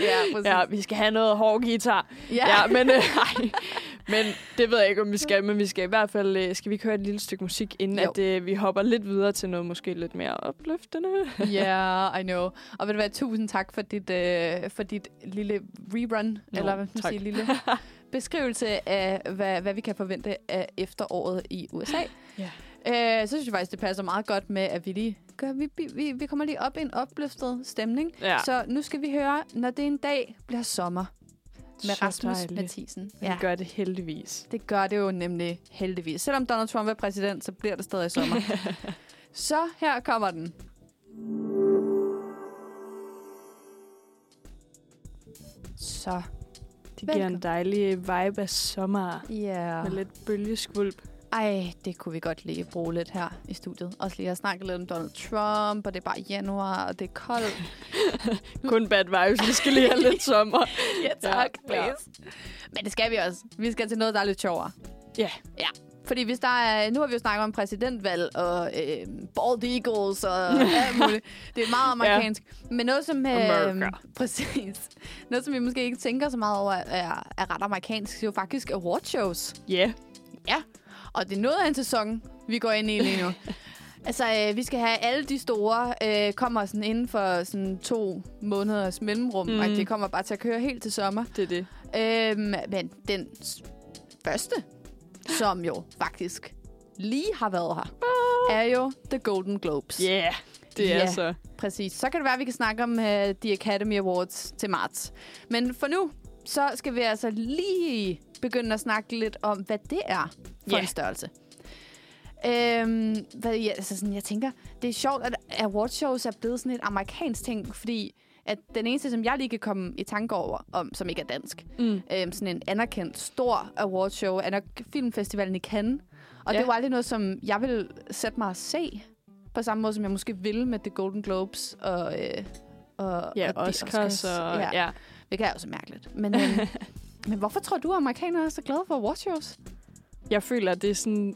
Ja, ja, vi skal have noget hård guitar. Ja. Ja, men, øh, ej. Men det ved jeg ikke, om vi skal, men vi skal i hvert fald øh, skal vi køre et lille stykke musik, inden Jo. at øh, vi hopper lidt videre til noget måske lidt mere opløftende. Yeah, I know. Og ved du hvad, tusind tak for dit, øh, for dit lille rerun, Nå, eller hvad man tak. siger, lille beskrivelse af, hvad, hvad vi kan forvente af efteråret i USA. Ja. Øh, så synes jeg faktisk, det passer meget godt med, at vi lige gør, vi, vi- vi, kommer lige op i en opløftet stemning. Ja. Så nu skal vi høre, når det en dag bliver sommer med Så Rasmus dejligt. Mathisen. Vi gør det heldigvis. Det gør det jo nemlig heldigvis. Selvom Donald Trump er præsident, så bliver det stadig sommer. så her kommer den. Så, Det giver en Velkommen. dejlig vibe af sommer. ja. Yeah. Med lidt bølgeskvulp. Ej, det kunne vi godt lige bruge lidt her i studiet. Også lige at snakke lidt om Donald Trump, og det er bare januar, og det er koldt. Kun bad vibes. Vi skal lige have lidt sommer. ja, tak, please. Men det skal vi også. Vi skal til noget, der er lidt sjovere. Ja. Ja. Fordi hvis der er, nu har vi jo snakket om præsidentvalg og øh, bald eagles og alt muligt. Det er meget amerikansk. Ja. Men noget som... Øh, America. præcis. Noget som vi måske ikke tænker så meget over er, er ret amerikansk. Det er jo faktisk awardshows. Ja. Ja. Og det er noget af en sæson, vi går ind i lige nu. altså, øh, vi skal have alle de store, øh, kommer sådan inden for sådan to måneders mellemrum, Mm. og det kommer bare til at køre helt til sommer. Det er det. Øhm, men den første, som jo faktisk lige har været her, er jo The Golden Globes. Ja. Yeah. Det er Ja. så. Præcis. Så kan det være, at vi kan snakke om uh, The Academy Awards til marts. Men for nu, så skal vi altså lige begynde at snakke lidt om, hvad det er for Ja. en størrelse. Øhm, hvad, ja, altså sådan, jeg tænker, det er sjovt, at awardshows er blevet sådan et amerikansk ting, fordi at den eneste, som jeg lige kan komme i tanke over, om, som ikke er dansk, Mm. øhm, sådan en anerkendt stor awardshow, er nok filmfestivalen i Cannes. Og Ja. det var aldrig noget, som jeg vil sætte mig at se, på samme måde, som jeg måske ville med The Golden Globes og... Øh, og Ja, og de Oscars og... Ja, Ja. det er jo så mærkeligt. Men, øhm, men hvorfor tror du, at amerikanere er så glade for awardshows? Jeg føler, at det er sådan...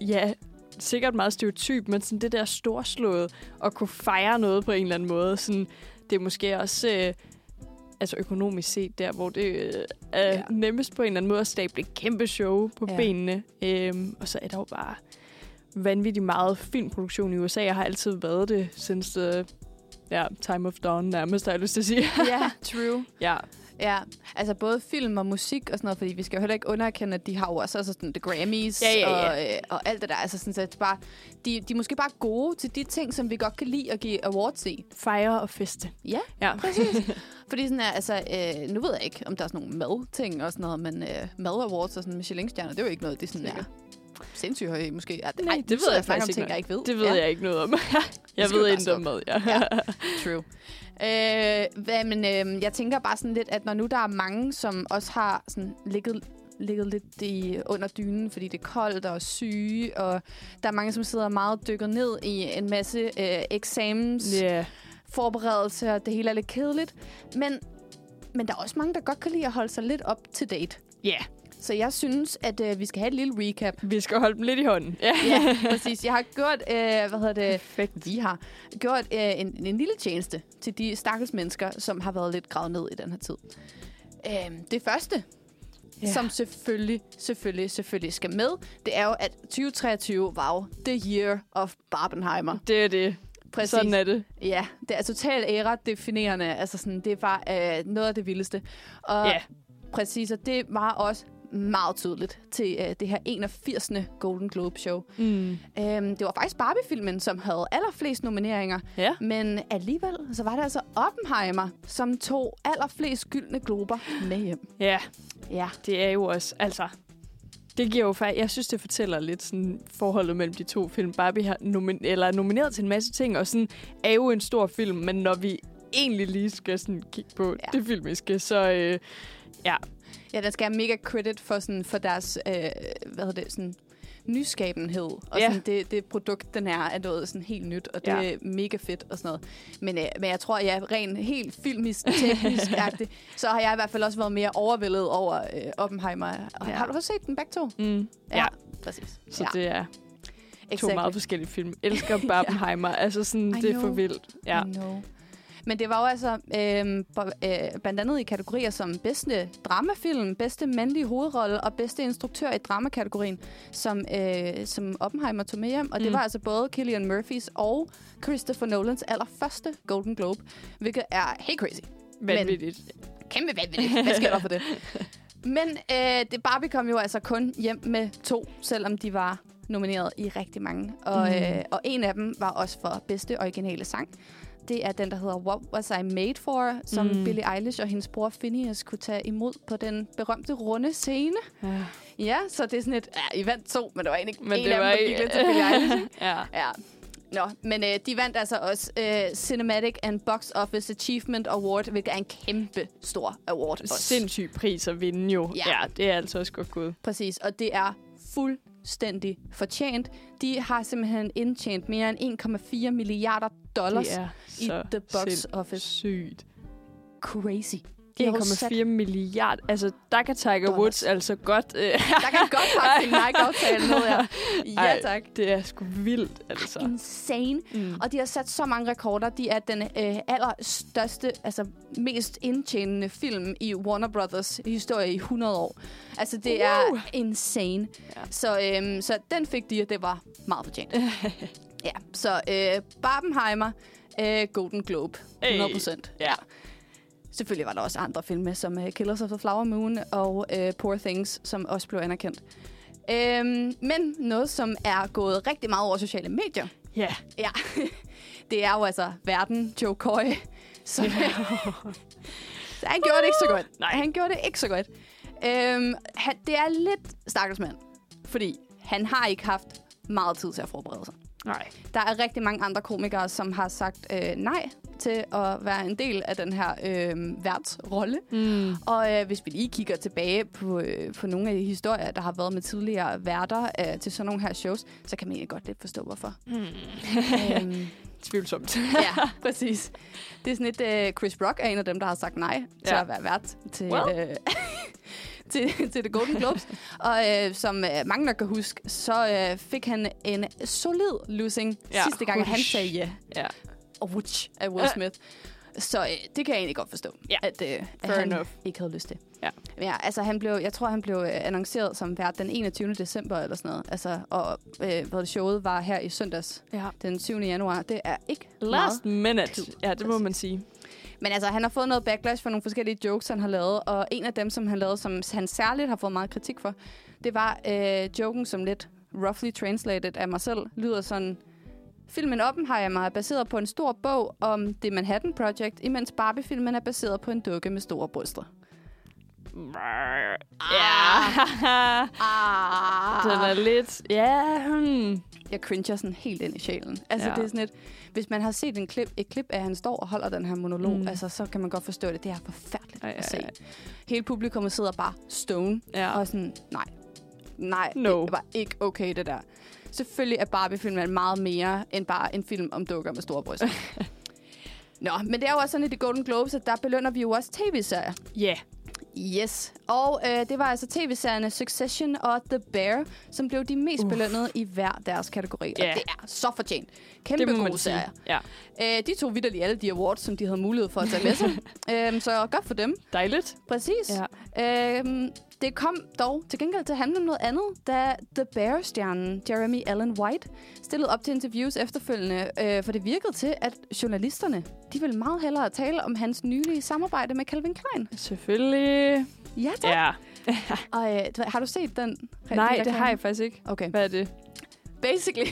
Ja, sikkert meget stereotyp, men sådan det der storslået at kunne fejre noget på en eller anden måde. Sådan, det er måske også... Øh, altså økonomisk set der, hvor det øh, er Ja. nemmest på en eller anden måde at stable et kæmpe show på Ja. benene. Øhm, og så er der jo bare vanvittigt meget filmproduktion i USA. Jeg har altid været det, since the ja, time of dawn nærmest, har jeg lyst til at sige. ja, true. ja, Ja, altså både film og musik og sådan noget, fordi vi skal jo heller ikke underkende, at de har jo også altså sådan The Grammys Ja, ja, ja. Og, øh, og alt det der. Altså sådan, så det er bare, de, de er måske bare gode til de ting, som vi godt kan lide at give awards i. fejre og feste. Ja, Ja. præcis. Fordi sådan er, altså, øh, nu ved jeg ikke, om der er sådan nogle madting og sådan noget, men øh, mad awards og sådan Michelin-stjerner, det er jo ikke noget, de sådan er sindssygt høje måske. Ja, Nej, ej, det nu ved jeg snakker faktisk ikke ting, jeg ikke ved. Det ved ja. jeg ikke noget om. jeg ved ikke om mad, ja. Ja. True. Øh, hvad, men øh, jeg tænker bare sådan lidt, at når nu der er mange, som også har sådan ligget ligget lidt i, under dynen, fordi det er koldt og syge, og der er mange, som sidder meget dykket ned i en masse øh, eksamens Ja. forberedelse, og det hele er lidt kedeligt. Men, men der er også mange, der godt kan lide at holde sig lidt up to date. Ja. Så jeg synes, at øh, vi skal have et lille recap. Vi skal holde dem lidt i hånden. Ja. Ja, præcis. Jeg har gjort, øh, hvad hedder det, Perfekt. vi har gjort øh, en, en lille tjeneste til de stakkels mennesker, som har været lidt gravet ned i den her tid. Øh, det første, ja. som selvfølgelig, selvfølgelig, selvfølgelig skal med, det er jo, at 2023 var jo the year of Barbenheimer. Det er det. Præcis. Sådan er det. Ja, det er totalt æra-definerende. Altså sådan, det er bare øh, noget af det vildeste. Og Ja. præcis, og det var også meget tydeligt til øh, det her 81. Golden Globe Show. Mm. Øhm, det var faktisk Barbie-filmen, som havde allerflest nomineringer. Ja. Men alligevel, så var det altså Oppenheimer, som tog allerflest gyldne glober med hjem. Ja, Ja, det er jo også, altså... Det giver jo faktisk, jeg synes, det fortæller lidt sådan forholdet mellem de to film. Barbie har nomin- eller er nomineret til en masse ting, og sådan er jo en stor film, men når vi egentlig lige skal sådan kigge på Ja. ja. det filmiske, så øh, ja, ja den skal have mega credit for, sådan, for deres øh, hvad hedder det, sådan, nyskabenhed. Og Ja. sådan, det, det produkt, den er, er noget sådan helt nyt, og det Ja. er mega fedt og sådan noget. Men, øh, men jeg tror, at jeg er rent helt filmisk, teknisk så har jeg i hvert fald også været mere overvældet over øh, Oppenheimer. Og Ja. Har du også set den begge to? mm, ja. præcis. Så ja, det er to exactly. meget forskellige film. Elsker Barbenheimer. Altså sådan, I det er for know. vildt. Ja. I know. Men det var jo altså øh, øh, blandt andet i kategorier som bedste dramafilm, bedste mandlige hovedrolle og bedste instruktør i dramakategorien, som, øh, som Oppenheimer tog med hjem. Og det Mm. var altså både Killian Murphys og Christopher Nolans allerførste Golden Globe, hvilket er helt crazy. Vanvittigt. Kæmpe vanvittigt. Hvad sker der for det? Men øh, det Barbie kom jo altså kun hjem med to, selvom de var nomineret i rigtig mange. Og, Mm. øh, og en af dem var også for bedste originale sang. Det er den, der hedder What Was I Made For, som Mm. Billie Eilish og hendes bror Phineas kunne tage imod på den berømte runde scene. Ja. Ja, så det er sådan et... Ja, I vandt to, men det var egentlig Men en det af dem, var der gik lidt til Billie Eilish. ja. Ja. Nå, men øh, de vandt altså også øh, Cinematic and Box Office Achievement Award, hvilket er en kæmpe stor award. Også. Sindssyg pris at vinde jo. Ja. Ja. det er altså også godt gået. Præcis, og det er fuldstændig fortjent. De har simpelthen indtjent mere end 1,4 milliarder dollars i så the box office. sygt. Crazy. De har jo sat- 1,4 milliard. Altså, der kan Tiger Dollars. Woods altså godt... Øh, Der kan godt pakke sin Nike-aftale ned, ja. Ja, Ej. tak. det er sgu vildt, altså. Insane. Mm. Og de har sat så mange rekorder. De er den øh, allerstørste, altså mest indtjenende film i Warner Brothers historie i 100 år. Altså, det uh. er insane. Ja. Så, øhm, så den fik de, og det var meget fortjent. ja, så øh, Barbenheimer, øh, Golden Globe, 100 procent. Ja. Selvfølgelig var der også andre film med, som uh, Killers of the Flower Moon og uh, Poor Things, som også blev anerkendt. Øhm, men noget, som er gået rigtig meget over sociale medier, Ja. Ja, det er jo altså verden Joe Coy. Så, så han gjorde det ikke så godt. Nej. Han gjorde det ikke så godt. Øhm, han, det er lidt stakkels mand, fordi han har ikke haft meget tid til at forberede sig. Nej. Der er rigtig mange andre komikere, som har sagt øh, nej til at være en del af den her øh, værtsrolle. Mm. Og øh, hvis vi lige kigger tilbage på, øh, på nogle af de historier, der har været med tidligere værter øh, til sådan nogle her shows, så kan man egentlig godt lidt forstå, hvorfor. Mm. øhm, Tvivlsomt. ja, præcis. Det er sådan et... Øh, Chris Rock er en af dem, der har sagt nej til Ja. at være vært til, Well. øh, til, til The Golden Globes. Og øh, som øh, mange nok kan huske, så øh, fik han en solid losing Ja. sidste gang, at han sagde ja. Ja. Og whoosh af Will Smith. Så øh, det kan jeg egentlig godt forstå, Ja. at, øh, at Fair han enough. ikke havde lyst til. Ja. Ja, altså han blev, jeg tror, han blev øh, annonceret som vært den 21. december eller sådan noget. Altså, og øh, hvad det showet var her i søndags, ja. den 7. januar. Det er ikke meget Last minute. Cool. Ja, det må man sige. Men altså, han har fået noget backlash for nogle forskellige jokes, han har lavet. Og en af dem, som han lavede, som han særligt har fået meget kritik for, det var øh, joken, som lidt roughly translated af mig selv, lyder sådan... Filmen Oppenheimer er baseret på en stor bog om The Manhattan Project, imens Barbie-filmen er baseret på en dukke med store bryster. Ja. Ah. Den er lidt... Ja, hmm. Jeg cringer sådan helt ind i sjælen. Altså, Ja. det er sådan et... Hvis man har set en klip, et klip af, at han står og holder den her monolog, Mm. altså, så kan man godt forstå det. Det er forfærdeligt Ej, at ej, se. ej. Hele publikummet sidder bare stone Ja. Og sådan, nej. Nej, No. det var ikke okay, det der. Selvfølgelig er Barbie-filmen meget mere end bare en film om dukker med store bryster. Nå, men det er jo også sådan, i Golden Globes, at der belønner vi jo også tv-serier. Ja. Yes. Og øh, det var altså tv-serierne Succession og The Bear, som blev de mest Uff. belønnede i hver deres kategori. Ja. Og det er så fortjent. Kæmpe gode serier. Ja. Øh, de tog vidderligt alle de awards, som de havde mulighed for at tage med sig. øhm, så godt for dem. Dejligt. Præcis. Ja. Øhm, det kom dog til gengæld til at handle om noget andet, da The Bear-stjernen Jeremy Allen White stillede op til interviews efterfølgende, øh, for det virkede til, at journalisterne de ville meget hellere tale om hans nylige samarbejde med Calvin Klein. Selvfølgelig. Ja, tak. Ja. Og øh, har du set den? Nej, de det har jeg faktisk ikke. Okay. Hvad er det? Basically,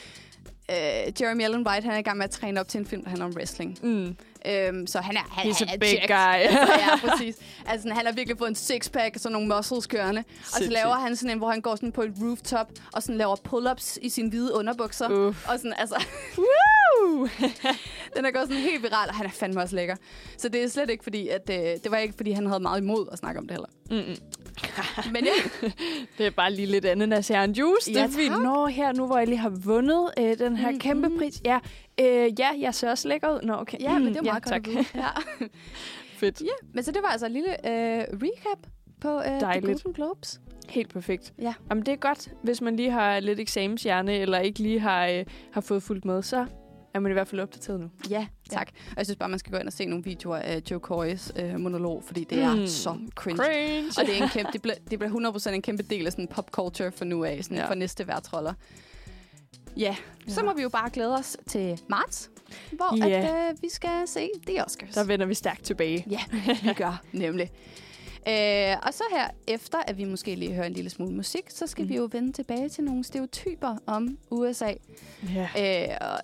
øh, Jeremy Allen White han er i gang med at træne op til en film, der handler om wrestling. Mm. Øhm, så han er, han, He's han a er big jacked. guy. ja, præcis. Altså, sådan, han har virkelig fået en sixpack og sådan nogle muscles kørende. Og så laver han sådan en, hvor han går sådan på et rooftop og sådan laver pull-ups i sine hvide underbukser. Uff. Og sådan, altså, Woo! den er gået sådan helt viral, og han er fandme også lækker. Så det er slet ikke fordi, at øh, det var ikke fordi, han havde meget imod at snakke om det heller. Mm-mm. Men ja, Det er bare lige lidt ananas her en juice. det Ja, er fint. Nå, her nu hvor jeg lige har vundet øh, den her Mhm. kæmpe pris. Ja, øh, ja, jeg ser også lækker ud. Nå, okay. ja, men det er ja, meget tak. godt at vide. Ja. Fedt. ja, men så det var altså en lille øh, recap på øh, The Dejligt. Golden Globes. Helt perfekt. Ja. Jamen, det er godt, hvis man lige har lidt eksamenshjerne, eller ikke lige har, øh, har fået fulgt med, så er man i hvert fald opdateret nu. Ja, tak. Og jeg synes bare, man skal gå ind og se nogle videoer af Joe Coys øh, monolog, fordi det er Mm. så cringe. Cringe. Og det, er en kæmpe, det, bliver, det bliver 100% en kæmpe del af sådan pop culture for nu af, sådan Ja. ja. for næste værtsroller. Ja, så Ja. må vi jo bare glæde os til marts, hvor Ja. at, øh, vi skal se The Oscars. Der vender vi stærkt tilbage. Ja, vi gør nemlig. Øh, og så her, efter at vi måske lige hører en lille smule musik, så skal Mm. vi jo vende tilbage til nogle stereotyper om USA. Ja. Øh, og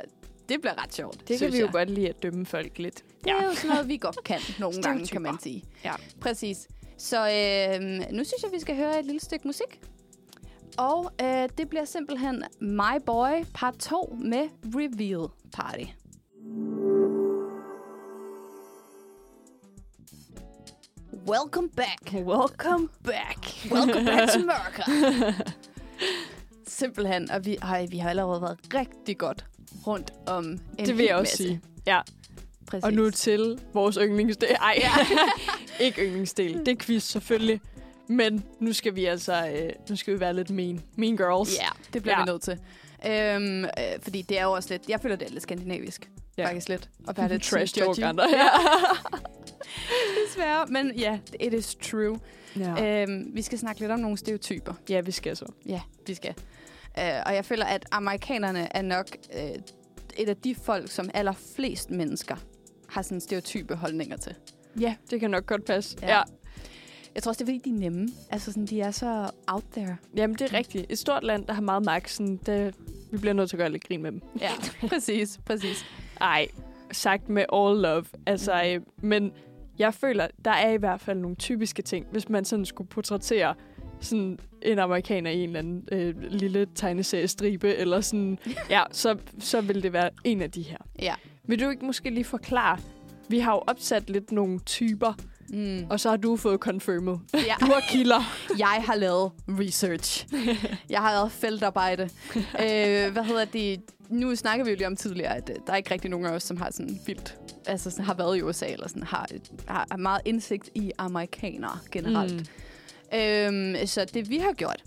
det bliver ret sjovt, Det kan vi jo jeg. godt lide at dømme folk lidt. Det er jo sådan noget, vi godt kan nogle gange, kan man sige. Ja. Præcis. Så øh, nu synes jeg, vi skal høre et lille stykke musik. Og øh, det bliver simpelthen My Boy part 2 med Reveal Party. Welcome back. Welcome back. Welcome back to America. Simpelthen, og vi, ej, vi har allerede været rigtig godt rundt om en Det vil jeg også masse. sige. Ja, Præcis. og nu til vores yndlingsdel. Ej, ikke yndlingsdel. Det er quiz selvfølgelig. Men nu skal vi altså øh, nu skal vi være lidt mean. Mean girls. Ja, det bliver Ja. vi nødt til. Øhm, øh, fordi det er jo også lidt... Jeg føler, det er lidt skandinavisk. Ja. Faktisk lidt. At være lidt Trash talk andre. Ja. Desværre. Men ja, it is true. Ja. Øhm, vi skal snakke lidt om nogle stereotyper. ja, vi skal så. Ja, vi skal. Øh, og jeg føler, at amerikanerne er nok øh, et af de folk, som allerflest mennesker har sådan stereotype holdninger til. Ja, det kan nok godt passe. Ja. Ja. Jeg tror også, det er, fordi de er nemme. Altså, sådan, de er så out there. Jamen, det er rigtigt. Et stort land, der har meget magt, sådan, det, vi bliver nødt til at gøre lidt grin med dem. Ja, præcis, præcis. Ej, sagt med all love. Altså, øh, men jeg føler, der er i hvert fald nogle typiske ting, hvis man sådan skulle portrættere sådan en amerikaner i en eller anden øh, lille tegneseriestribe, eller sådan, ja, så, så vil det være en af de her. Ja. Vil du ikke måske lige forklare, vi har jo opsat lidt nogle typer, Mm. og så har du fået confirmed. ja. Du har kilder. Jeg har lavet research. Jeg har lavet feltarbejde. øh, hvad hedder det? Nu snakker vi jo lige om tidligere, at øh, der er ikke rigtig nogen af os, som har sådan vildt, altså sådan, har været i USA, eller sådan, har, har, meget indsigt i amerikanere generelt. Mm. Øhm, så det vi har gjort,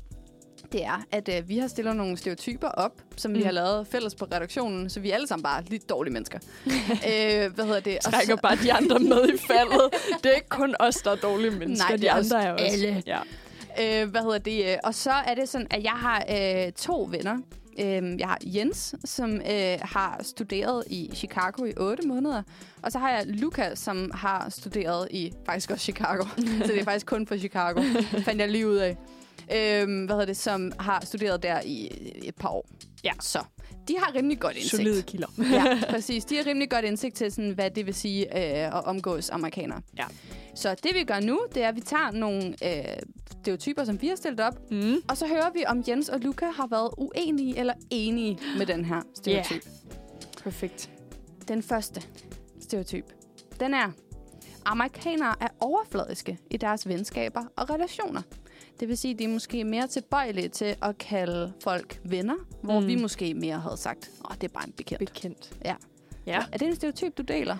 det er, at øh, vi har stillet nogle stereotyper op, som mm. vi har lavet fælles på redaktionen, så vi er alle sammen bare lidt dårlige mennesker. øh, hvad hedder det? Og Trækker bare de andre med i faldet. Det er ikke kun os, der er dårlige mennesker. Nej, de er andre er også. alle. Ja. Øh, hvad hedder det? Og så er det sådan, at jeg har øh, to venner. Øh, jeg har Jens, som øh, har studeret i Chicago i 8 måneder. Og så har jeg Luca, som har studeret i faktisk også Chicago. så det er faktisk kun for Chicago. fandt jeg lige ud af. Øh, hvad hedder det? Som har studeret der i et par år. Ja. Så de har rimelig godt indsigt. Solide kilder. Ja, præcis. De har rimelig godt indsigt til, sådan, hvad det vil sige øh, at omgås amerikanere. Ja. Så det vi gør nu, det er, at vi tager nogle øh, stereotyper, som vi har stillet op, Mm. og så hører vi, om Jens og Luca har været uenige eller enige med den her stereotyp. Perfekt. Den første stereotyp, den er, amerikanere er overfladiske i deres venskaber og relationer. Det vil sige, at de er måske mere tilbøjelige til at kalde folk venner, hvor Mm. vi måske mere havde sagt, åh, det er bare en bekendt. Bekendt. Ja. Ja. Er det en stereotyp, du deler?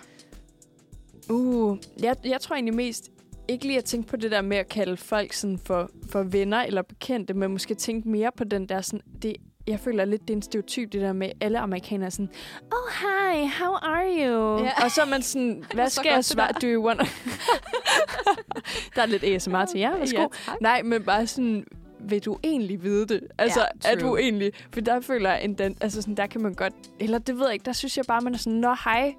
Uh, jeg, jeg tror egentlig mest ikke lige at tænke på det der med at kalde folk sådan for, for venner eller bekendte, men måske tænke mere på den der sådan, det, jeg føler lidt, det er en stereotyp, det der med alle amerikanere er sådan, oh hi, how are you? Ja. Og så er man sådan, hvad Så skal godt jeg svare? var. Do you want Der er lidt ASMR til jer, værsgo. Ja, tak. Nej, men bare sådan, vil du egentlig vide det? Altså, Ja, er du egentlig... For der føler jeg, en den, altså sådan, der kan man godt... Eller det ved jeg ikke, der synes jeg bare, man er sådan, nå hej.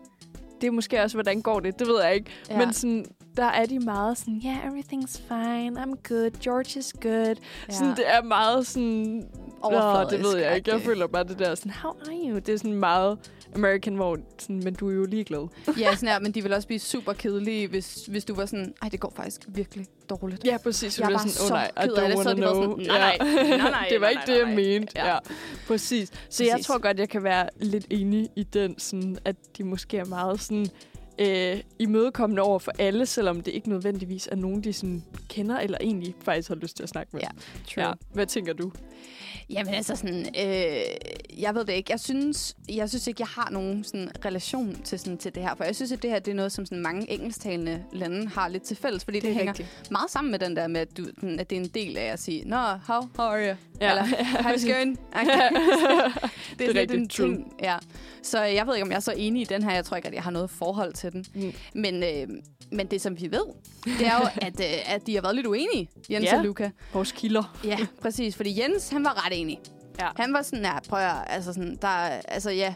Det er måske også, hvordan går det? Det ved jeg ikke. Ja. Men sådan, der er de meget sådan, yeah, everything's fine, I'm good, George is good. Ja. Sådan, det er meget sådan... Nå, det ved jeg ikke. Jeg føler bare det der sådan, how are you? Det er sådan meget American, hvor sådan, men du er jo ligeglad. Ja, sådan her, men de vil også blive super kedelige, hvis, hvis du var sådan, ej, det går faktisk virkelig dårligt. Ja, præcis. Jeg er bliver bare sådan, så oh, nej, ked af det." Så er de know. sådan, nej, nej, nej, nej, det var nej, ikke nej, det, jeg mente. Ja. Ja. Præcis. Så jeg Præcis. tror godt, jeg kan være lidt enig i den, sådan, at de måske er meget sådan, øh, imødekommende over for alle, selvom det ikke nødvendigvis er nogen, de sådan, kender eller egentlig faktisk har lyst til at snakke med. Ja, ja. Hvad tænker du? Jamen altså sådan, øh, jeg ved det ikke. Jeg synes, jeg synes ikke, jeg har nogen sådan relation til, sådan, til det her. For jeg synes, at det her det er noget, som sådan mange engelsktalende lande har lidt til fælles. Fordi det, det hænger rigtigt. meget sammen med den der med, at, du, den, at det er en del af at sige, Nå, how, how are you? Ja. Eller going? Okay. det er, det er rigtigt. en ting. Ja. Så jeg ved ikke, om jeg er så enig i den her. Jeg tror ikke, at jeg har noget forhold til den. Mm. Men, øh, men det, som vi ved, det er jo, at, øh, at de har været lidt uenige, Jens Ja. og Luca. Vores kilder. Ja, præcis. Fordi Jens, han var ret enig. Ja. Han var sådan, ja, prøv at, altså sådan, der, er- altså ja,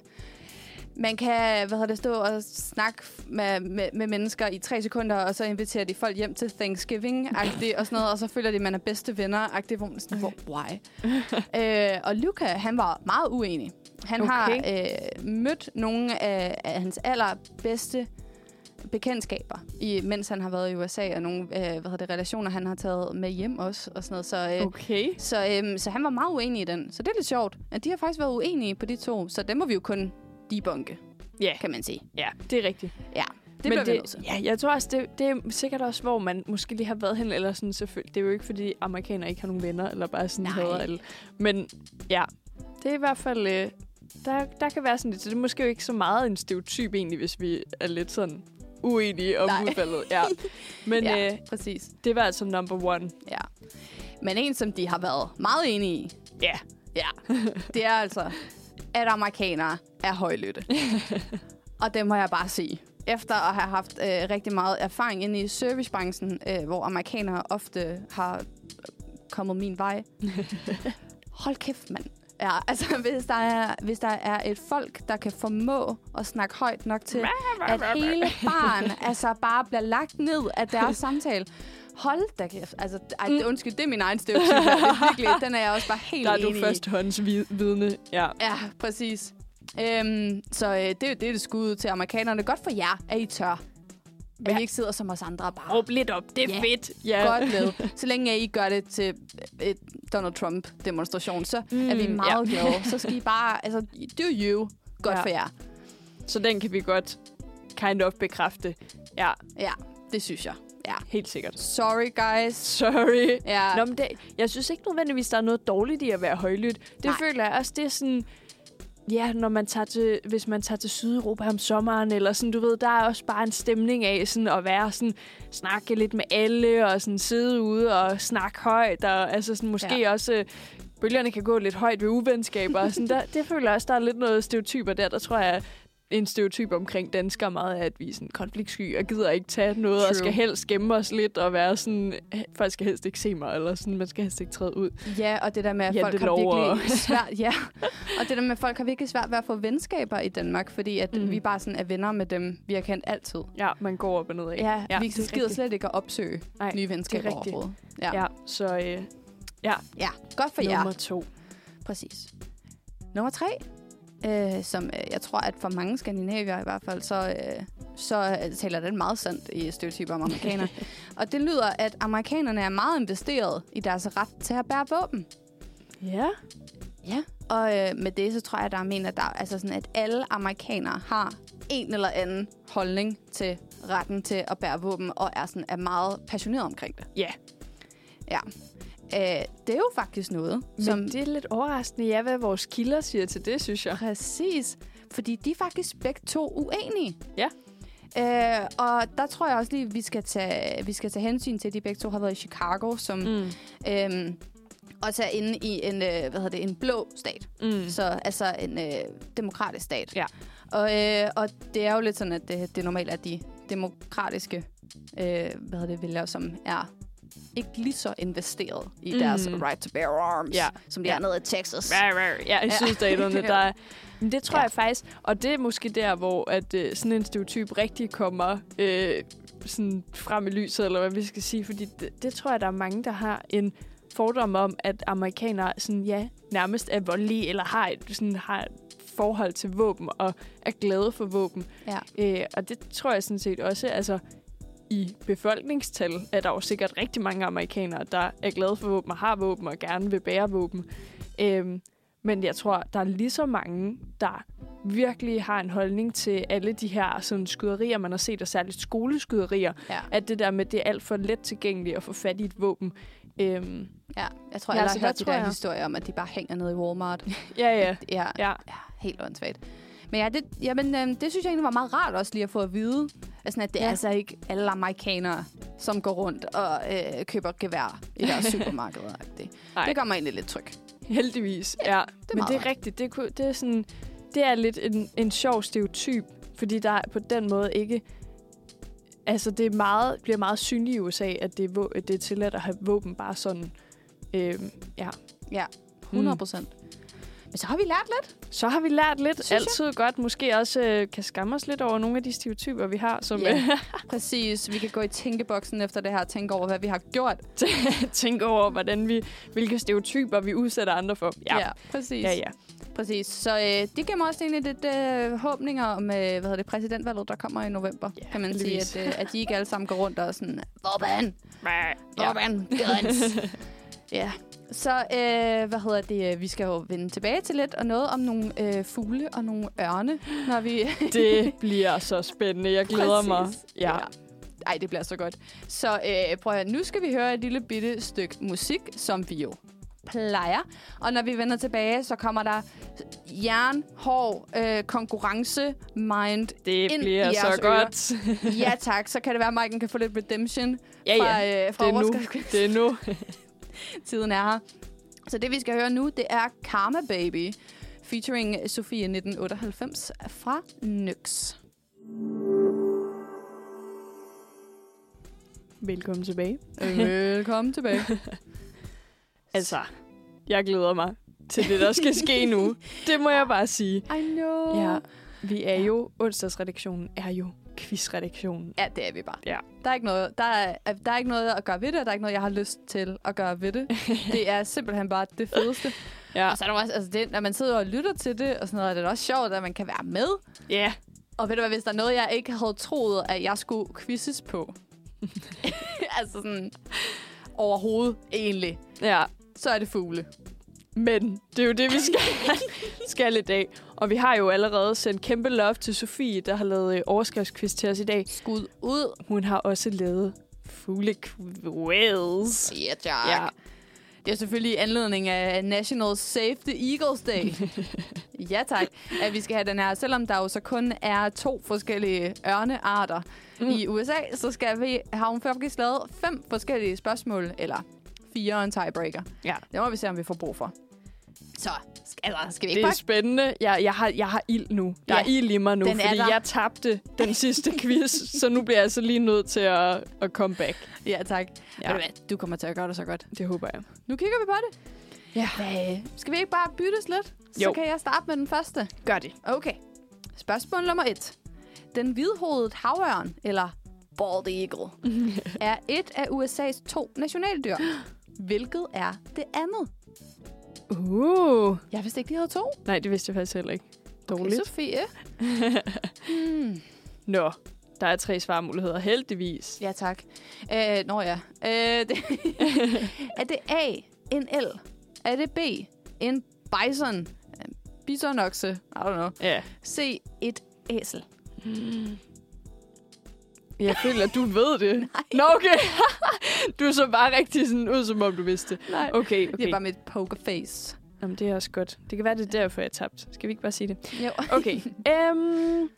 man kan, hvad hedder det, stå og snakke med, med, med mennesker i tre sekunder, og så inviterer de folk hjem til Thanksgiving og sådan noget, og så føler de, at man er bedste venner hvor man sådan, hvor, why? øh, og Luca, han var meget uenig. Han okay. har øh, mødt nogle af, af hans allerbedste bekendtskaber, i, mens han har været i USA, og nogle øh, hvad hedder det, relationer, han har taget med hjem også, og sådan noget. Så, øh, Okay. så, øhm, så han var meget uenig i den. Så det er lidt sjovt, at de har faktisk været uenige på de to. Så dem må vi jo kun debunke, Ja, kan man sige. ja, det er rigtigt. Ja, det Men det, ja, jeg tror også, det, det er sikkert også, hvor man måske lige har været hen, eller sådan selvfølgelig. Det er jo ikke, fordi amerikanere ikke har nogen venner, eller bare sådan hader alle. Men ja, det er i hvert fald... Øh, der, der kan være sådan lidt, så det er måske jo ikke så meget en stereotyp egentlig, hvis vi er lidt sådan uenige om Nej. udfaldet. Ja. Men Ja, øh, præcis. det var altså number one. Ja. Men en, som de har været meget enige i, Ja. ja, det er altså, at amerikanere er højlytte. Og det må jeg bare sige. Efter at have haft øh, rigtig meget erfaring inde i servicebranchen, øh, hvor amerikanere ofte har kommet min vej. Hold kæft, mand. Ja, altså hvis der, er, hvis der er et folk, der kan formå at snakke højt nok til, at hele barn altså bare bliver lagt ned af deres samtale. Hold da kæft. Altså, ej, det, undskyld, det er min egen er virkelig, den er jeg også bare helt Der er du enig i. førstehåndsvidne. Ja. Ja, præcis. Øhm, så øh, det, er jo- det det skud til amerikanerne. Godt for jer, at I tør. At Ja. I ikke sidder som os andre og bare Råb lidt op. Det er Ja. fedt. Ja. godt med. Så længe I gør det til et Donald Trump-demonstration, så mm, er vi Mm, meget ja. glade. Så skal I bare, altså, do you. Godt Ja. for jer. Så den kan vi godt kind of bekræfte. Ja, Ja, det synes jeg. Ja. helt sikkert. Sorry, guys. Sorry. Ja, Nå, men det, jeg synes ikke nødvendigvis, der er noget dårligt i at være højlydt. Det. Nej. føler jeg også, det er sådan... Ja, når man tager til, hvis man tager til Sydeuropa om sommeren, eller sådan, du ved, der er også bare en stemning af sådan at være sådan, snakke lidt med alle, og sådan sidde ude og snakke højt, og altså sådan måske Ja. også, øh, bølgerne kan gå lidt højt ved uvenskaber, og sådan, der, det føler jeg også, der er lidt noget stereotyper der, der tror jeg, en stereotyp omkring danskere meget, er, at vi er sådan konfliktsky og gider ikke tage noget, True. og skal helst gemme os lidt og være sådan, "Eh, folk skal helst ikke se mig, eller sådan, man skal helst ikke træde ud. Ja, og det der med, at Ja, folk har virkelig svært... Ja, og det der med, at folk har virkelig svært ved at få venskaber i Danmark, fordi at mm. Vi bare sådan er venner med dem, vi har kendt altid. Ja, man går op og ned af. Ja, ja vi er gider rigtigt. slet ikke at opsøge Nej, nye venskaber overhovedet. Ja. Ja, så øh, ja, godt for jer. nummer to. Præcis. Nummer tre, øh, som øh, jeg tror, at for mange skandinavier i hvert fald, så, øh, så øh, taler den meget sandt i stereotyper om amerikanere. og det lyder, at amerikanerne er meget investeret i deres ret til at bære våben. Ja. Ja. Og øh, med det, så tror jeg, der er mener, der, altså sådan, at alle amerikanere har en eller anden holdning til retten til at bære våben, og er, sådan, er meget passioneret omkring det. Ja. Ja. Øh, det er jo faktisk noget, Men som... det er lidt overraskende, ja, hvad vores kilder siger til det, synes jeg. Præcis. Fordi de er faktisk begge to uenige. Ja. Øh, og der tror jeg også lige, vi skal tage, vi skal tage hensyn til, at de begge to har været i Chicago, som mm. Øhm, også er inde i en, øh, hvad hedder det, en blå stat. Mm. Så altså en øh, demokratisk stat. Ja. Og, øh, og det er jo lidt sådan, at det, det normalt er de demokratiske øh, hvad hedder det, vælgere, som er ikke lige så investeret i Mhm. deres right to bear arms, Ja. som de Ja. er nede i Texas. Ja, i Ja. sydstaterne, der er... Men det tror Ja. jeg faktisk, og det er måske der, hvor at, øh, sådan en stereotyp rigtig kommer øh, sådan frem i lyset, eller hvad vi skal sige, fordi det, det tror jeg, der er mange, der har en fordom om, at amerikanere sådan, ja, nærmest er voldelige, eller har et, sådan, har et forhold til våben, og er glade for våben. Ja. Øh, og det tror jeg sådan set også, altså i befolkningstal er der jo sikkert rigtig mange amerikanere, der er glade for våben og har våben og gerne vil bære våben. Øhm, men jeg tror, der er lige så mange, der virkelig har en holdning til alle de her sådan, skyderier, man har set, og særligt skoleskyderier. Ja. At det der med, det er alt for let tilgængeligt at få fat i et våben. Øhm, Ja, jeg tror, Ja, jeg har hørt de der jeg- historier om, at de bare hænger nede i Walmart. ja, ja. ja, Ja, ja, helt åndssvagt. Men ja, det, jamen, øh, det synes jeg egentlig var meget rart også lige at få at vide. Altså, at det ja. er Ja. altså ikke alle amerikanere, som går rundt og øh, køber gevær i deres supermarkeder. Det, det gør mig egentlig lidt tryg. Heldigvis, ja. det er Men det er rigtigt. Det, kunne, det er sådan... Det er lidt en, en sjov stereotyp, fordi der er på den måde ikke... Altså, det er meget, bliver meget synligt i USA, at det er, det er tilladt at have våben bare sådan. Øhm, ja. Ja, 100 procent. Men så har vi lært lidt. Så har vi lært lidt. Synes jeg. Altid godt. Måske også øh, kan skamme os lidt over nogle af de stereotyper, vi har, som Ja. Præcis. Vi kan gå i tænkeboksen efter det her og tænke over, hvad vi har gjort. tænker over, hvordan vi, hvilke stereotyper vi udsætter andre for. Ja, ja, præcis. ja. ja. Præcis. Så øh, det giver mig også egentlig lidt øh, håbninger om, øh, hvad hedder det, præsidentvalget, der kommer i november. Ja, kan man sige, at, øh, at de ikke alle sammen går rundt og sådan, Vorban, ja. Vorban, Guns. ja. Så øh, hvad hedder det, vi skal jo vende tilbage til lidt, og noget om nogle øh, fugle og nogle ørne, når vi... Det bliver så spændende. Jeg glæder mig. Præcis. Ja. Ej, det bliver så godt. Så øh, prøv at høre, nu skal vi høre et lille bitte stykke musik, som vi jo plejer. Og når vi vender tilbage, så kommer der jernhård øh, konkurrence mind. Det Ind bliver i så godt. Ja tak, så kan det være, at Maiken kan få lidt redemption Ja, fra, ja. øh, fra Det er nu. Det er nu. Tiden er her. Så det, vi skal høre nu, det er Karma Baby, featuring Sofie 1998 fra Nyx. Velkommen tilbage. Velkommen tilbage. Altså, jeg glæder mig til det, der skal ske nu. Det må jeg bare sige. I know. Ja, vi er jo, onsdagsredaktionen er jo quizredaktionen. Ja, det er vi bare. Ja. Der er, ikke noget, der, er, der er ikke noget at gøre ved det, og der er ikke noget, jeg har lyst til at gøre ved det. det er simpelthen bare det fedeste. Ja. Og så er der også, altså det, når man sidder og lytter til det, og sådan noget, er det også sjovt, at man kan være med. Ja. Og ved du hvad, hvis der er noget, jeg ikke havde troet, at jeg skulle quizzes på, altså sådan overhovedet egentlig, Ja. så er det fugle. Men det er jo det, vi skal, skal i dag. Og vi har jo allerede sendt kæmpe love til Sofie, der har lavet øh, overskriftsquiz til os i dag. Skud ud. Hun har også lavet fuglequiz. Ja, tak. Ja. Det er selvfølgelig i anledning af National Save the Eagles Day. ja, tak. At vi skal have den her. Selvom der jo så kun er to forskellige ørnearter Mm. mm. i USA, så skal vi, har hun faktisk lavet fem forskellige spørgsmål, eller fire og en tiebreaker. Ja. Det må vi se, om vi får brug for. Så, skal, altså, skal vi ikke Det er bare... spændende. Jeg, jeg, har, jeg har ild nu. Der Ja, er ild i mig nu, den fordi jeg tabte den sidste quiz, så nu bliver jeg altså lige nødt til at, at komme back. Ja, tak. Ja. Du, kommer til at gøre det så godt. Det håber jeg. Nu kigger vi på det. Ja. Hvad? Skal vi ikke bare byttes lidt? Så Jo. kan jeg starte med den første. Gør det. Okay. Spørgsmål nummer et. Den hvidhovedede havørn, eller bald eagle, er et af USA's to nationaldyr. Hvilket er det andet? Uh. Jeg vidste ikke, de havde to. Nej, det vidste jeg faktisk heller ikke. Dårligt. Okay, Sofie. hmm. Nå, der er tre svarmuligheder. Heldigvis. Ja, tak. Øh, nå ja. Øh, det er det A, en el? Er det B, en bison? En bisonokse? I don't know. Ja. C, et æsel? Jeg føler, at du ved det. Nej. Nå, okay. du så bare rigtig sådan ud, som om du vidste det. Nej. Okay, Det okay. er bare mit pokerface. Jamen, det er også godt. Det kan være, det er derfor, jeg tabte. Skal vi ikke bare sige det? Jo. Okay. Øhm...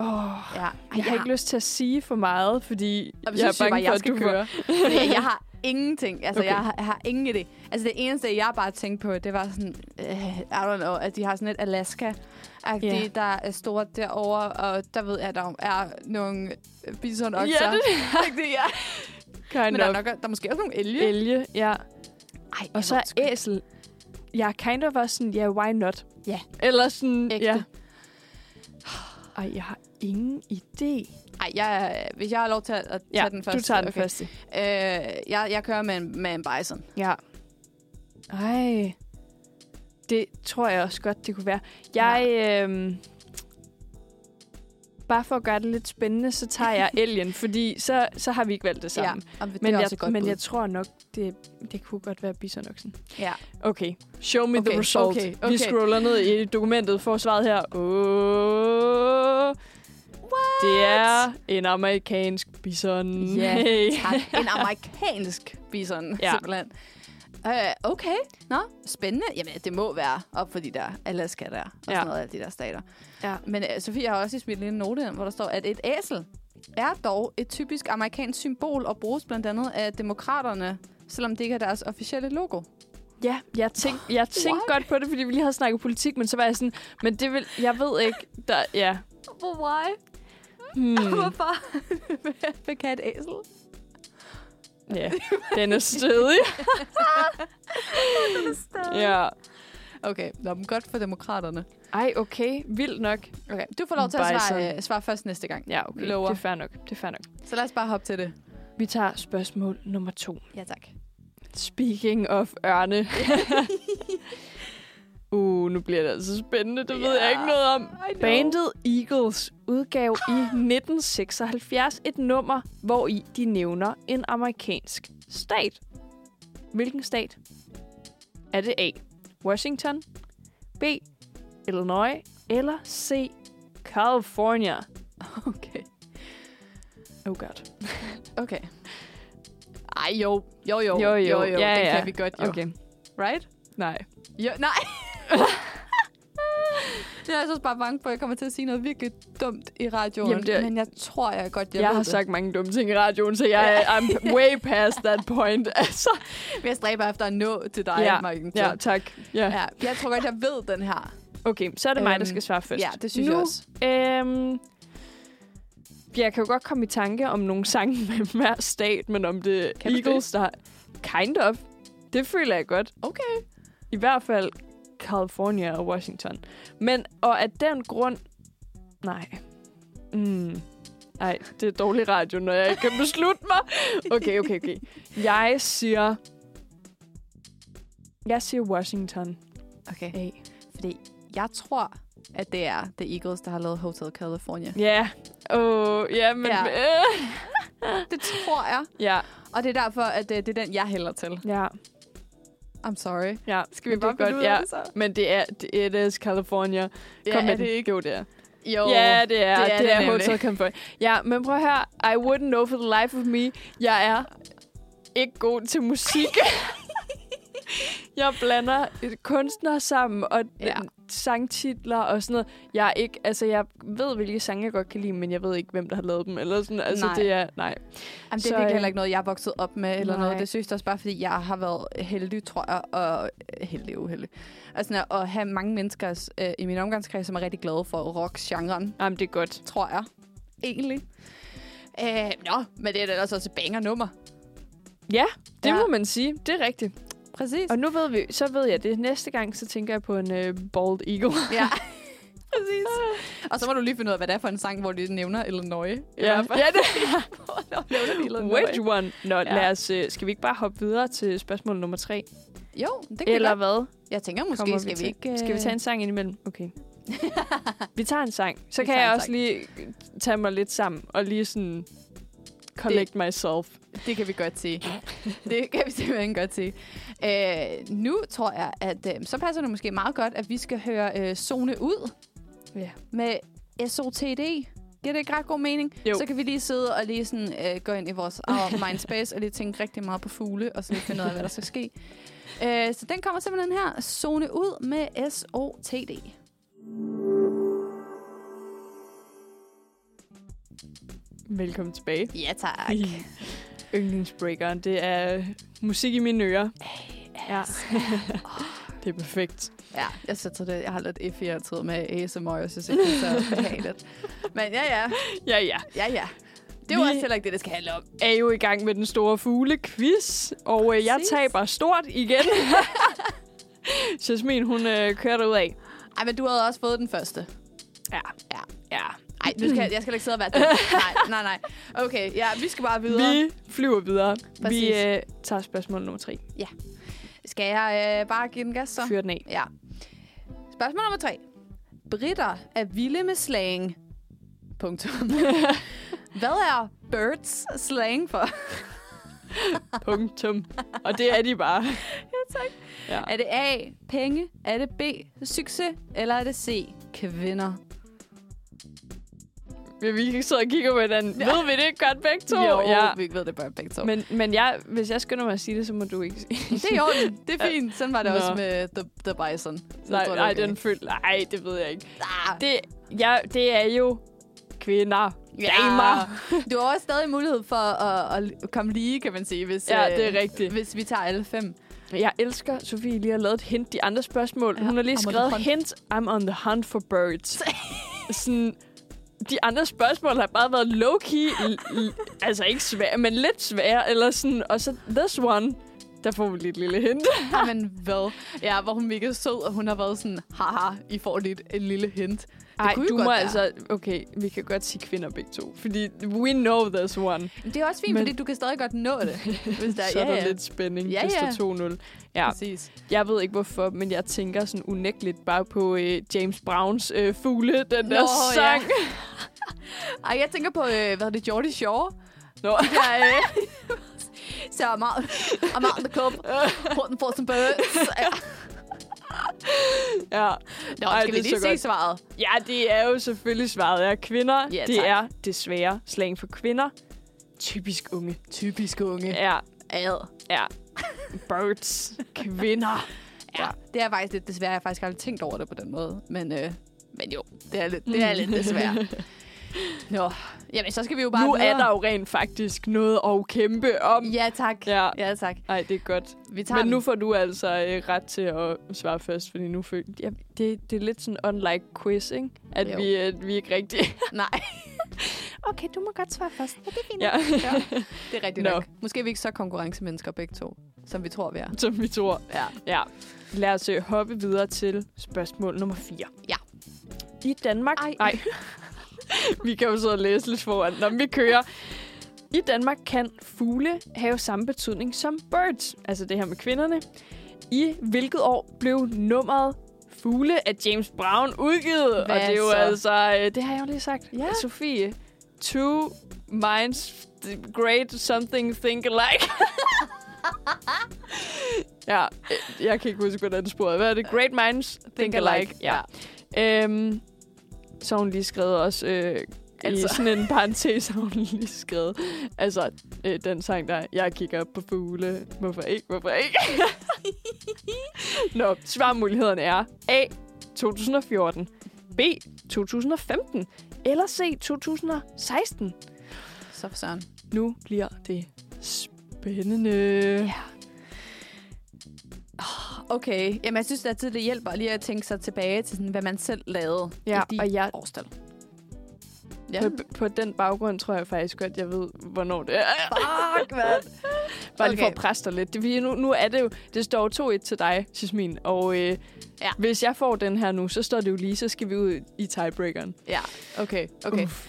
Åh, Ja. Jeg har ikke lyst til at sige for meget, fordi vi jeg er bange bare, for, jeg at du køre. Fordi jeg har ingenting. Altså, Okay. jeg, har, jeg har ingen idé. Altså, det eneste, jeg bare tænkte på, det var sådan, uh, I don't know, at de har sådan et Alaska. Ja. Yeah. der er stort derovre, og der ved jeg, at der er nogle bisonokser. Ja, det det ja. Kind Men der er, nok, der er måske også nogle elge. Elge, ja. Ej, Og så er æsel. Jeg er kind of også sådan, ja, yeah, why not? Ja. Eller sådan, Ægte. ja. Ej, jeg har ingen idé. Ej, jeg, hvis jeg har lov til at tage Ja, den første. du tager den okay. første. Øh, jeg, jeg kører med en, med en bison. Ja. Ej. Det tror jeg også godt, det kunne være. Jeg, øhm, bare for at gøre det lidt spændende, så tager jeg elgen, fordi så, så har vi ikke valgt det sammen. Ja, det men jeg, godt men bud. jeg tror nok, det, det kunne godt være bisonoksen. Ja. Okay, show me okay, the result. okay, Vi okay. scroller ned i dokumentet for svaret her. Oh, det er en amerikansk bison. Ja, Hey. tak. En amerikansk bison, Ja. simpelthen. Uh, okay. Nå, spændende. Jamen, det må være op for de der Alaska der, og Ja. sådan noget af de der stater. Ja. Men uh, Sofie har også smidt en lille note ind, hvor der står, at et æsel er dog et typisk amerikansk symbol og bruges blandt andet af demokraterne, selvom det ikke er deres officielle logo. Ja, jeg tænkte, jeg tænkte godt på det, fordi vi lige havde snakket politik, men så var jeg sådan, men det vil, jeg ved ikke, der, ja. Why? Hmm, Hvorfor? Hvad kan et æsel? ja, den er stødig. ja. Okay, Nå, men godt for demokraterne. Ej, okay, vildt nok. Okay, du får lov til at svare, øh, svare først næste gang. Ja, okay, Lover. det er fair nok, det er fair nok. Så lad os bare hoppe til det. Vi tager spørgsmål nummer to. Ja, tak. Speaking of ørne. uh, nu bliver det altså spændende. Det ved jeg ikke noget om. Bandet Eagles udgav i 1976 et nummer, hvor i de nævner en amerikansk stat. Hvilken stat? Er det A. Washington, B. Illinois eller C. California? Okay. Oh god. Okay. Ej, jo. Jo, jo. Jo, jo. jo, jo. Ja, det ja. kan vi godt, jo. Okay. Right? Nej. Jo, nej. Jeg er så bare bange for, at jeg kommer til at sige noget virkelig dumt i radioen. Jamen, det er- Men jeg tror, jeg godt, jeg, Jeg, har det. sagt mange dumme ting i radioen, så jeg er I'm way past that point. Altså. Men jeg stræber efter at nå til dig, Ja, Marken. Ja, tak. Ja. ja. Jeg tror godt, jeg ved den her. Okay, så er det mig, der Øhm, skal svare først. Ja, det synes nu, jeg også. Øhm, jeg kan jo godt komme i tanke om nogle sange med hver stat, men om det Kan Eagles, der... Kind of. Det føler jeg godt. Okay. I hvert fald California og Washington. Men, og af den grund... Nej. Mm. Nej, det er dårlig radio, når jeg ikke kan beslutte mig. Okay, okay, okay. Jeg siger... Jeg siger Washington. Okay. A. Fordi jeg tror, at det er The Eagles, der har lavet Hotel California. Ja. Åh, ja, men... Ja. Øh. Det tror jeg. Ja, Og det er derfor, at det, det er den, jeg hælder til. ja, I'm sorry. ja. Skal vi Men bare er godt, ud ja. det så? Men det er... It is California. Ja, Kom med er det ikke? Jo, det er. Jo. Ja, det er. det er det er det nemlig. Hotel California. Ja, men prøv at høre. I wouldn't know for the life of me. Jeg er ikke god til musik. jeg blander et kunstner sammen og Ja. Sangtitler og sådan noget. Jeg er ikke, altså jeg ved, hvilke sange jeg godt kan lide, men jeg ved ikke, hvem der har lavet dem. Eller sådan, altså Nej. det er, nej. Jamen, det er virkelig øh, heller ikke noget, jeg er vokset op med, eller nej. noget. Det synes jeg også bare, fordi jeg har været heldig, tror jeg, og heldig uheldig. Altså, at have mange mennesker øh, i min omgangskreds, som er rigtig glade for rock-genren, Jamen, det er godt. tror jeg. Egentlig. Øh, nå, men det er da også et banger-nummer. Ja, det ja. må man sige. Det er rigtigt. Præcis. Og nu ved vi, så ved jeg det. Næste gang, så tænker jeg på en uh, bald eagle. Ja. Præcis. Og så må du lige finde ud af, hvad det er for en sang, hvor de nævner Illinois. Ja, ja det Illinois. Which one? Nå, Ja. lad os, øh, skal vi ikke bare hoppe videre til spørgsmål nummer tre? Jo, det kan Eller vi hvad? Jeg tænker, måske Kommer skal vi, til? ikke... øh, Skal vi tage en sang indimellem? Okay. vi tager en sang. Så Vi kan jeg også sang. lige tage mig lidt sammen og lige sådan collect myself. Det kan vi godt sige. det kan vi simpelthen godt sige. Øh, nu tror jeg, at øh, så passer det måske meget godt, at vi skal høre øh, Zone ud Ja. med SOTD. Giver det ikke ret god mening? Jo. Så kan vi lige sidde og lige sådan, øh, gå ind i vores eget mindspace og lige tænke rigtig meget på fugle, og så lige finde ud af, hvad der skal ske. Øh, så den kommer simpelthen her. Zone ud med SOTD. Velkommen tilbage. Ja, tak. Yndlingsbreakeren, det er musik i mine ører. Ja. det er perfekt. Ja, jeg synes, det, jeg har lidt F i altid med ASMR, jeg synes ikke, det er så behageligt. Men ja, ja. Ja, ja. Ja, ja. Det Vi- også heller ikke det, det skal handle om. er jo i gang med den store fugle-quiz, og øh, jeg Præcis. taber stort igen. Jasmin, hun øh, kører derud af. Ej, men du havde også fået den første. Ja. Ja. Ja. Ej, nu skal jeg, skal ikke sidde og være den. nej, nej, nej. Okay, ja, vi skal bare videre. Vi flyver videre. Præcis. Vi øh, tager spørgsmål nummer tre. Skal jeg øh, bare give den gas så? Fyr den af. Ja. Spørgsmål nummer tre. Britter er vilde med slang. Punktum. Hvad er birds slang for? Punktum. Og det er de bare. ja, tak. Ja. Er det A, penge? Er det B, succes? Eller er det C, kvinder? Vi kan sidde og kigge på hinanden. Ja. Ja. Ved vi det godt begge to? Jo, ja. vi ved det bare begge to. Men, men jeg, hvis jeg skynder mig at sige det, så må du ikke sige Det er i orden. Det er fint. Sådan var det Nå. også med The, the Bison. Så Nej, tror, er nej, okay. den føl... Nej, det ved jeg ikke. Ah, Det, ja, det er jo kvinder. Damer. Du har også stadig mulighed for at, at komme lige, kan man sige, hvis, Ja, øh, det er rigtigt. hvis vi tager alle fem. Jeg elsker, Sofie lige har lavet et hint. De andre spørgsmål. Ja, Hun har lige I'm skrevet hint. I'm on the hunt for birds. Sådan, de andre spørgsmål har bare været low-key. altså ikke svære, men lidt svære. Eller sådan, og så this one, der får vi lige et lille hint. Men hvad? Ja, hvor hun mega sød, og hun har været sådan, haha, I får lige et, lille hint. Ej, kunne jo du må være. altså... Okay, vi kan godt sige kvinder begge to. Fordi we know this one. Men det er også fint, Men- fordi du kan stadig godt nå det. Hvis der, så er ja, der ja. lidt spænding. Ja, det ja. står 2-0. Ja, Præcis. jeg ved ikke hvorfor, men jeg tænker sådan unægteligt bare på øh, James Browns øh, fugle, den der Nå, ja. sang. Ej, jeg tænker på, øh, hvad er det, Jordi Shore? Nå. De der, øh, så I'm out, I'm out in the club, putting for some birds. Ja. ja. Nå, Ej, skal vi det lige se godt. svaret? ja, det er jo selvfølgelig svaret er kvinder. Ja, det tak. er desværre slang for kvinder. Typisk unge. Typisk unge. Ja, Ad. ja. Birds. Kvinder. Ja, det er faktisk lidt desværre. Jeg har faktisk aldrig tænkt over det på den måde. Men, øh, men jo, det er lidt, det er lidt desværre. Nå, jamen så skal vi jo bare nu videre. er der jo rent faktisk noget at kæmpe om. Ja, tak. Ja. Ja, tak. Ej, det er godt. Vi tager Men nu den. får du altså øh, ret til at svare først, fordi nu føler ja, det, det er lidt sådan unlike quiz, ikke? At Jo. vi, at vi ikke rigtig... Nej, Okay, du må godt svare først. det er fint. Ja, Ja. Det er rigtigt Nå. nok. Måske er vi ikke så konkurrencemennesker begge to, som vi tror, vi er. som vi tror. Ja. Ja. Lad os øh, hoppe videre til spørgsmål nummer 4. Ja. I Danmark... Ej. Ej. vi kan jo så læse lidt foran, når vi kører. I Danmark kan fugle have samme betydning som birds, altså det her med kvinderne. I hvilket år blev nummeret Fugle af James Brown udgivet? og Hvad det er jo så? altså, øh, det har jeg jo lige sagt. Ja. Sofie, two minds great something think alike. ja, øh, jeg kan ikke huske, hvordan sporet Hvad er det? Great minds think, alike. Ja. Øhm, så har hun lige skrevet også... Øh, altså. I sådan en parentes har hun lige skrevet. Altså, øh, den sang der, jeg kigger op på fugle. Hvorfor ikke? Hvorfor ikke? Nå, svarmulighederne er A. 2014. B. 2015. Eller C. 2016. Så for søren. Nu bliver det spændende. Ja. Okay, jamen jeg synes altid, det hjælper lige at tænke sig tilbage til, sådan, hvad man selv lavede Ja, i de og jeg- årstal. Ja. På, på den baggrund tror jeg faktisk godt, jeg ved, hvornår det er. Fuck, mand. Bare lige for Okay. at presse dig lidt. Det, nu, nu er det jo, det står 2-1 til dig, Jasmin. Og øh, Ja. hvis jeg får den her nu, så står det jo lige, så skal vi ud i tiebreakeren. Ja, okay, okay. Uff.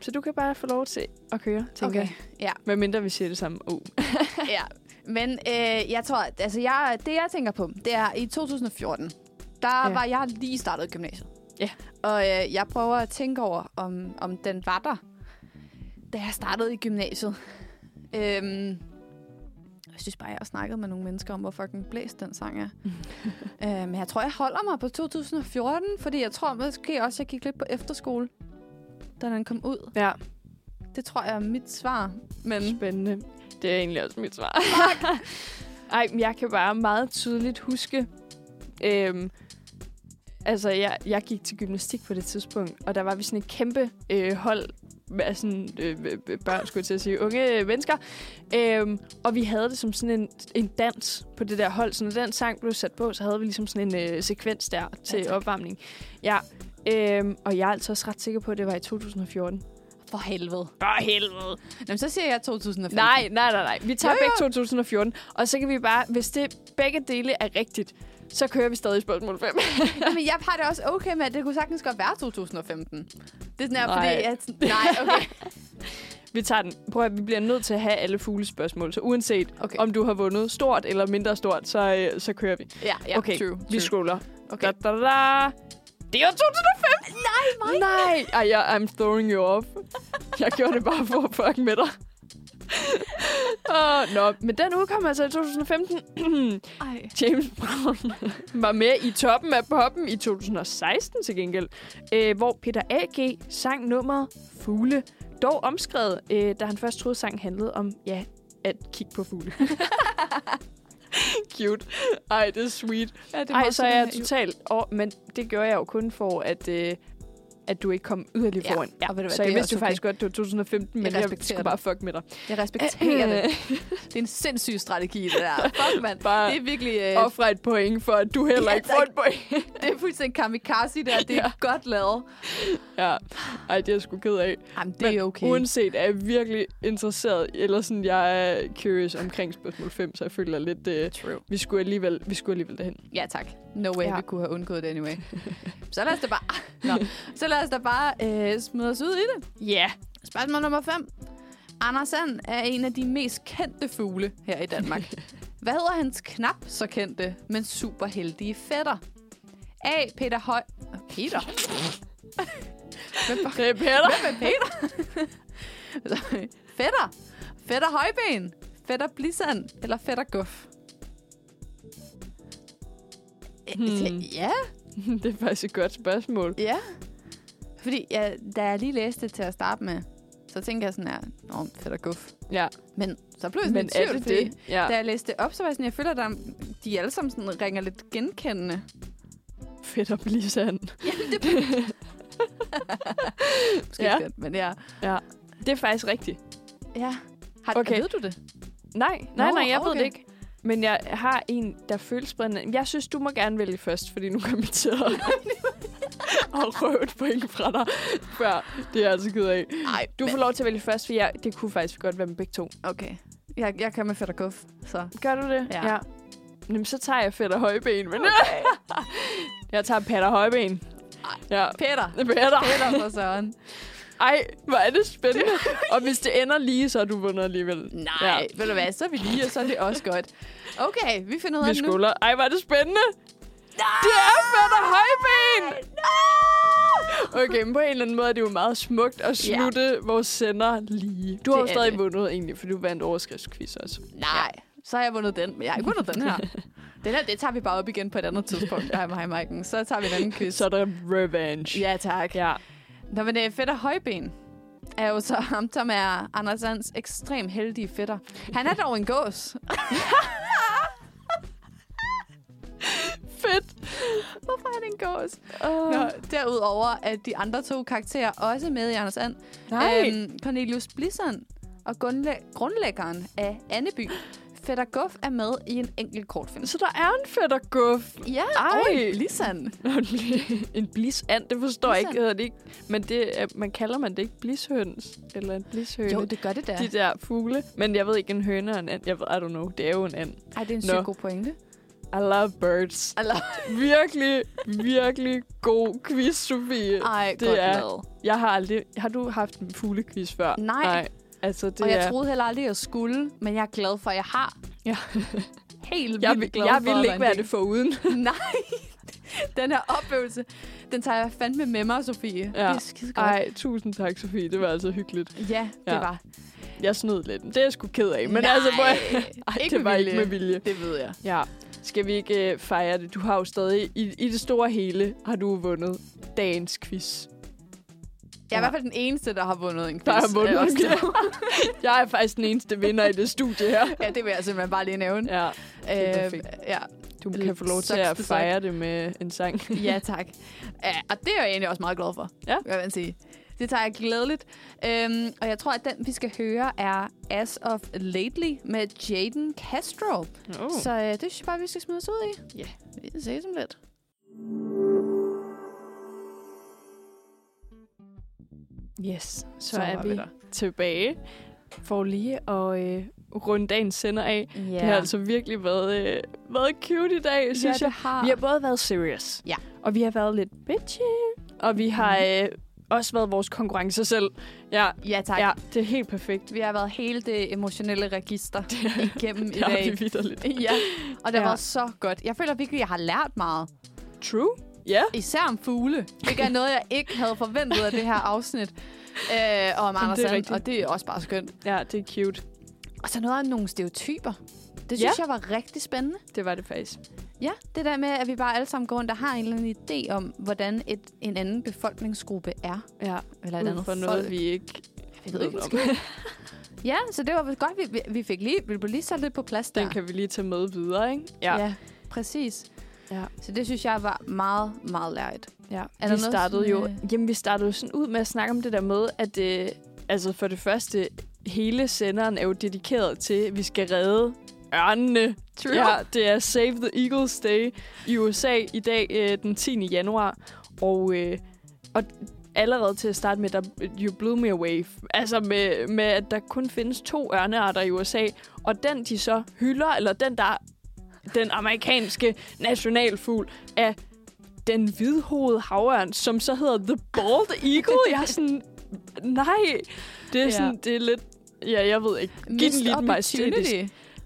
Så du kan bare få lov til at køre, tænker Okay, jeg. ja. Hvad mindre vi siger det samme. Uh. ja. Men øh, jeg tror, at- altså jeg, det jeg tænker på, det er i 2014, der Ja. ja. var jeg lige startet gymnasiet. Ja. Og øh, jeg prøver at tænke over, om, om den var der, da jeg startede i gymnasiet. Øhm, jeg synes bare, jeg har snakket med nogle mennesker om, hvor fucking blæst den sang er. øh, men jeg tror, jeg holder mig på 2014, fordi jeg tror måske også, jeg gik lidt på efterskole, da den kom ud. Ja, Det tror jeg er mit svar. Men spændende. Det er egentlig også mit svar. Ej, men jeg kan bare meget tydeligt huske... Øhm, altså, jeg, jeg gik til gymnastik på det tidspunkt, og der var vi sådan et kæmpe øh, hold af sådan, øh, øh, børn, skulle jeg til at sige, unge mennesker. Øhm, og vi havde det som sådan en, en dans på det der hold. Så når den sang blev sat på, så havde vi ligesom sådan en øh, sekvens der til Ja, ja, tak. opvarmning. Ja, øhm, og jeg er altså også ret sikker på, at det var i 2014. for helvede. For helvede. Jamen, så siger jeg 2015. Nej, nej, nej, nej. Vi tager Jo, begge jo. 2014, og så kan vi bare, hvis det begge dele er rigtigt, så kører vi stadig spørgsmål 5. Jamen, jeg har det også okay med, at det kunne sagtens godt være 2015. Det er sådan her, Nej. fordi... At, nej, okay. vi tager den. Prøv at vi bliver nødt til at have alle fuglespørgsmål, så uanset okay. om du har vundet stort eller mindre stort, så, øh, så kører vi. Ja, ja, okay, true. vi true. scroller. Okay. Da, da, da. Det er 2005! Nej, mig. Nej! Ej, jeg, I'm throwing you off. Jeg gjorde det bare for at fuck med dig. oh, nå, men den udkom altså i 2015. Ej. James Brown var med i toppen af poppen i 2016 til gengæld, øh, hvor Peter A.G. sang nummeret Fugle, dog omskrevet, øh, da han først troede, sangen handlede om, ja, at kigge på fugle. Cute. Ej, det er sweet. Ja, det Ej, så er jeg totalt... Oh, men det gør jeg jo kun for, at, øh, at at du ikke kom yderligere Ja, foran. Ja. og ved du hvad, så jeg er vidste jo også faktisk godt, det var 2015, men Jeg jeg, skulle det. bare fuck med dig. Jeg respekterer det. Det er en sindssyg strategi, det der. Fuck, mand. Bare Det er virkelig... Øh, Offre et point for, at du heller Ja, ikke får et point. det er fuldstændig kamikaze, der. Det er Ja. godt lavet. ja. Ej, det er jeg sgu ked af. Jamen, det er Men okay. Uanset er jeg virkelig interesseret, eller sådan, jeg er curious omkring spørgsmål 5, så jeg føler lidt, uh, True. vi skulle alligevel, vi skulle alligevel derhen. Ja, tak. No way, ja. vi kunne have undgået det anyway. så lad os da bare, Nå. Så lad os da bare øh, smide os ud i det. Ja. Yeah. Spørgsmål nummer 5. Anders Sand er en af de mest kendte fugle her i Danmark. Hvad hedder hans knap så kendte, men super heldige fætter? A. Peter Høj... Peter? Hvem, Det er Peter. hvem er Peter? Fætter. Fætter Højben. Fætter Blisand. Eller fætter Guff. Hmm. Ja, det er faktisk et godt spørgsmål. Ja. Fordi ja, da jeg lige læste det til at starte med, så tænkte jeg sådan her, Nå, fedt og guf. Ja, Men så blev jeg sådan men i tvivl, det fordi det? Ja. Da jeg læste det op, så var jeg sådan, jeg føler, at der, de alle sammen sådan ringer lidt genkendende. Fedt at blive sand. Måske Ja. Fedt, men ja. Ja. Det er faktisk rigtigt. ja. Har, Okay. Ved du det? Nej, nej, Nå, nej, jeg ved okay. det ikke. Men jeg har en, der føles brændende. Jeg synes, du må gerne vælge først, fordi nu kommer jeg til at, at røve et point fra dig før. Det er altså ked af. Nej, Du får lov til at vælge først, for jeg, det kunne faktisk godt være med begge to. Okay. Jeg, jeg kan med fedt og guf, så... Gør du det? Ja. ja. Jamen, så tager jeg fedt og højben. Men jeg tager patter højben. Ja. Peter. Er Peter. Peter for søren. Ej, hvor er det spændende. og hvis det ender lige, så har du vundet alligevel. Nej, Ja. ja. ved du hvad, så er vi lige, og så er det også godt. Okay, vi finder ud af Vi det nu. skulder. Ej, hvor er det spændende. Det er og højben! Okay, men på en eller anden måde er det jo meget smukt at slutte ja. vores sender lige. Du har jo er stadig det. vundet egentlig, for du vandt overskriftsquiz også. Nej, så har jeg vundet den, men jeg har ikke vundet den her. Den her, det tager vi bare op igen på et andet tidspunkt, jeg mig, Maiken. Så tager vi en anden quiz. Så er der revenge. Ja, tak. Ja. Nå, men øh, fætter Højben er jo så ham, som er Anders Sands ekstrem heldige fætter. Han er dog en gås. Fedt. Hvorfor er det en gås? Uh, Nå, derudover er de andre to karakterer også med i Anders And. nej. Øhm, Cornelius Blisson og grundlæ- grundlæggeren af Anneby. Fætter Guff er med i en enkelt kortfilm. Så der er en og guf. Ja, Ej. og en Blisson. en blisand, det forstår jeg ikke. Blisand. Hedder det ikke. Men det, er- man kalder man det ikke blishøns? Eller en blishøne? Jo, det gør det da. De der fugle. Men jeg ved ikke, en høne og en and. Jeg ved, I don't know. Det er jo en and. Ej, det er en sygt god pointe. I love birds. Eller, Virkelig, virkelig god quiz, Sofie. ej, Det godt er- lavet. Jeg har aldrig... Har du haft en fuglequiz før? Nej. Nej. Altså, det Og jeg er... troede heller aldrig, jeg skulle, men jeg er glad for, at jeg har. Ja. Helt jeg, glad jeg for vil at ikke være det for uden. Nej, den her oplevelse, den tager jeg fandme med mig, Sofie. Ja. Det er skide godt. Ej, tusind tak, Sofie. Det var altså hyggeligt. Ja, det Ja. var. Jeg snød lidt. Det er jeg sgu ked af. Men Nej, altså, prøv at- Ej, ikke det var ikke vilje. med vilje. Det ved jeg. Ja. Skal vi ikke uh, fejre det? Du har jo stadig, i, i det store hele, har du vundet dagens quiz. Jeg er i hvert fald den eneste, der har vundet en quiz. Der har vundet en også. quiz. Jeg er faktisk den eneste vinder i det studie her. ja, det vil jeg simpelthen bare lige nævne. Ja, det er perfekt. ja. du Lidt kan få lov til at fejre det med en sang. ja, tak. Ja, og det er jeg egentlig også meget glad for, Ja. vil jeg sige. Det tager jeg glædeligt. Øhm, og jeg tror, at den, vi skal høre, er As of Lately med Jaden Castro. Oh. Så øh, det synes jeg bare, vi skal smide os ud i. Ja. Vi ses om lidt. Yes, så, Så var er vi vi der. tilbage for lige at øh, runde dagens sender af. Ja. Det har altså virkelig været, øh, været cute i dag, synes ja, jeg. det har. Vi har både været serious, Ja. og vi har været lidt bitchy, og vi har øh, også været vores konkurrence selv. Ja, Ja, tak. ja, det er helt perfekt. Vi har været hele det emotionelle register igennem i Det har dag. vi vidderligt. Ja, og det Ja. været så godt. Jeg føler virkelig, at jeg har lært meget. True. Ja. Især om fugle. Det er noget, jeg ikke havde forventet af det her afsnit. Øh, og om Jamen, Anders det Sand, og det er også bare skønt. Ja, det er cute. Og så noget af nogle stereotyper. Det synes Ja. jeg var rigtig spændende. Det var det faktisk. Ja, det der med, at vi bare alle sammen går rundt og har en eller anden idé om, hvordan et, en anden befolkningsgruppe er. Ja, Eller et andet fra folk. noget, vi ikke Jeg ved ikke, om. Ja, så det var godt, vi, vi- fik lige, vi blev lige sat lidt på plads der. Den kan vi lige tage med videre, ikke? Ja. ja, præcis. Ja. Så det synes jeg var meget, meget lærigt. Ja, Er vi startede jo, sådan, jamen, vi startede jo sådan ud med at snakke om det der med, at øh, altså for det første, hele senderen er jo dedikeret til, at vi skal redde ørnene. True. Ja, det er Save the Eagles Day i USA i dag, øh, den 10. januar. Og, øh, og allerede til at starte med, der You Blew Me Away. Altså med, med, at der kun findes to ørnearter i USA. Og den, de så hylder, eller den, der den amerikanske nationalfugl, er den hvidhovede havørn, som så hedder The Bald Eagle. Jeg er sådan, nej, det er, Ja. sådan, det er lidt, ja, jeg ved ikke. Giv den lidt majestætisk,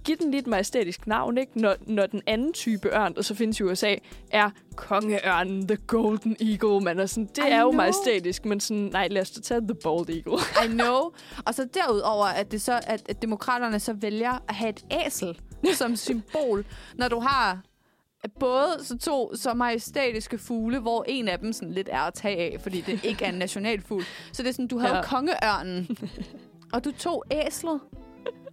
giv den lidt majestætisk navn, ikke? Når, når den anden type ørn, der så findes i USA, er kongeørnen, The Golden Eagle. Man er sådan, det I er jo know. majestætisk, men sådan, nej, lad os da tage The Bald Eagle. I know. Og så derudover, at, det så, at, at demokraterne så vælger at have et æsel som symbol, når du har både så to så majestætiske fugle, hvor en af dem sådan lidt er at tage af, fordi det ikke er en nationalfugl. Så det er sådan, du havde Ja. kongeørnen, og du tog æslet.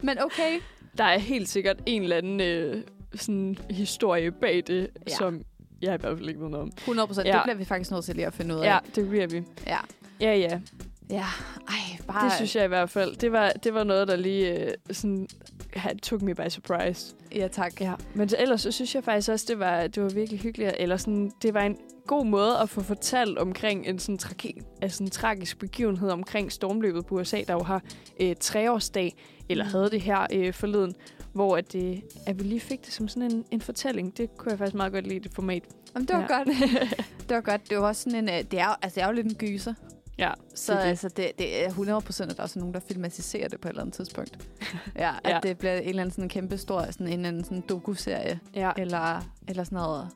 Men okay. Der er helt sikkert en eller anden øh, sådan historie bag det, Ja. ja. som jeg i hvert fald ikke ved noget om. 100 procent. Ja. Det bliver vi faktisk nødt til lige at finde ud af. Ja, det bliver vi. ja. Ja, ja. Ja. Ej, bare... Det synes jeg i hvert fald. Det var, det var noget, der lige øh, sådan, had, took me by surprise. Ja, tak. Ja. Men så, ellers så synes jeg faktisk også, det var, det var virkelig hyggeligt. Eller sådan, det var en god måde at få fortalt omkring en sådan, tragi- altså en tragisk begivenhed omkring stormløbet på USA, der jo har øh, treårsdag, eller Mm. havde det her øh, forleden, hvor at, øh, at vi lige fik det som sådan en, en fortælling. Det kunne jeg faktisk meget godt lide, det format. Jamen, det var Ja. ja. godt. Det var godt. Det var også sådan en... øh, Det er, altså, det er jo lidt en gyser. Ja, Så det altså, det, det er 100 procent, at der er også nogen, der filmatiserer det på et eller andet tidspunkt. Ja, at Ja. det bliver en eller anden sådan kæmpe stor, sådan en eller anden sådan doku-serie, Ja, eller, eller sådan noget.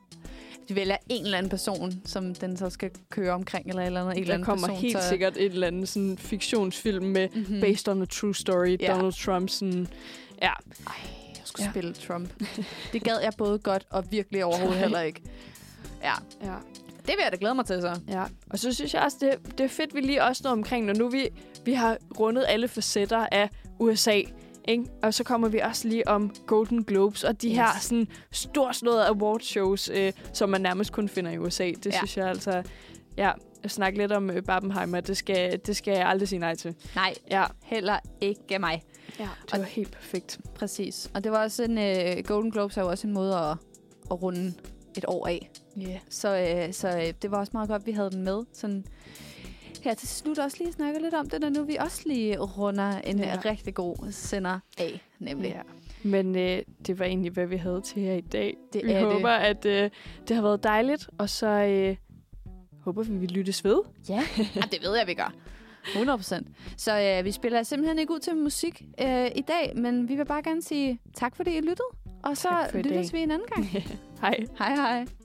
De vælger en eller anden person, som den så skal køre omkring, eller, eller andet, en eller der anden kommer person. helt så, sikkert et eller andet sådan fiktionsfilm med Mm-hmm. based on a true story, Ja. Donald Trump sådan... Ja, Ej, jeg skulle Ja. spille Trump. det gad jeg både godt og virkelig overhovedet heller ikke. Ja, ja. Det vil jeg da glæde mig til så. Ja, og så synes jeg også, det, det er fedt, vi lige også noget omkring, når nu vi, vi har rundet alle facetter af USA, ikke? Og så kommer vi også lige om Golden Globes og de Yes. her sådan storslåede awardshows, øh, som man nærmest kun finder i USA. Det Ja. synes jeg altså... Ja, at snakke lidt om øh, Barbenheimer, det skal, det skal jeg aldrig sige nej til. Nej, Ja, heller ikke mig. ja det var helt perfekt. Præcis. Og det var også en... Uh, Golden Globes er jo også en måde at, at runde et år af. Yeah. Så, øh, så øh, det var også meget godt, at vi havde den med. Sådan, her til slut også lige snakke lidt om det, når nu vi også lige runder en Ja. rigtig god sender af, nemlig. Ja. Men øh, det var egentlig, hvad vi havde til her i dag. Det vi er det. håber, at øh, det har været dejligt, og så øh, håber vi, vi lyttes ved. Ja, ja det ved jeg, vi gør. 100 procent. Så øh, vi spiller simpelthen ikke ud til musik øh, i dag, men vi vil bare gerne sige tak, fordi I lyttede. Og så lyttes vi en anden gang. Hej. hej hej.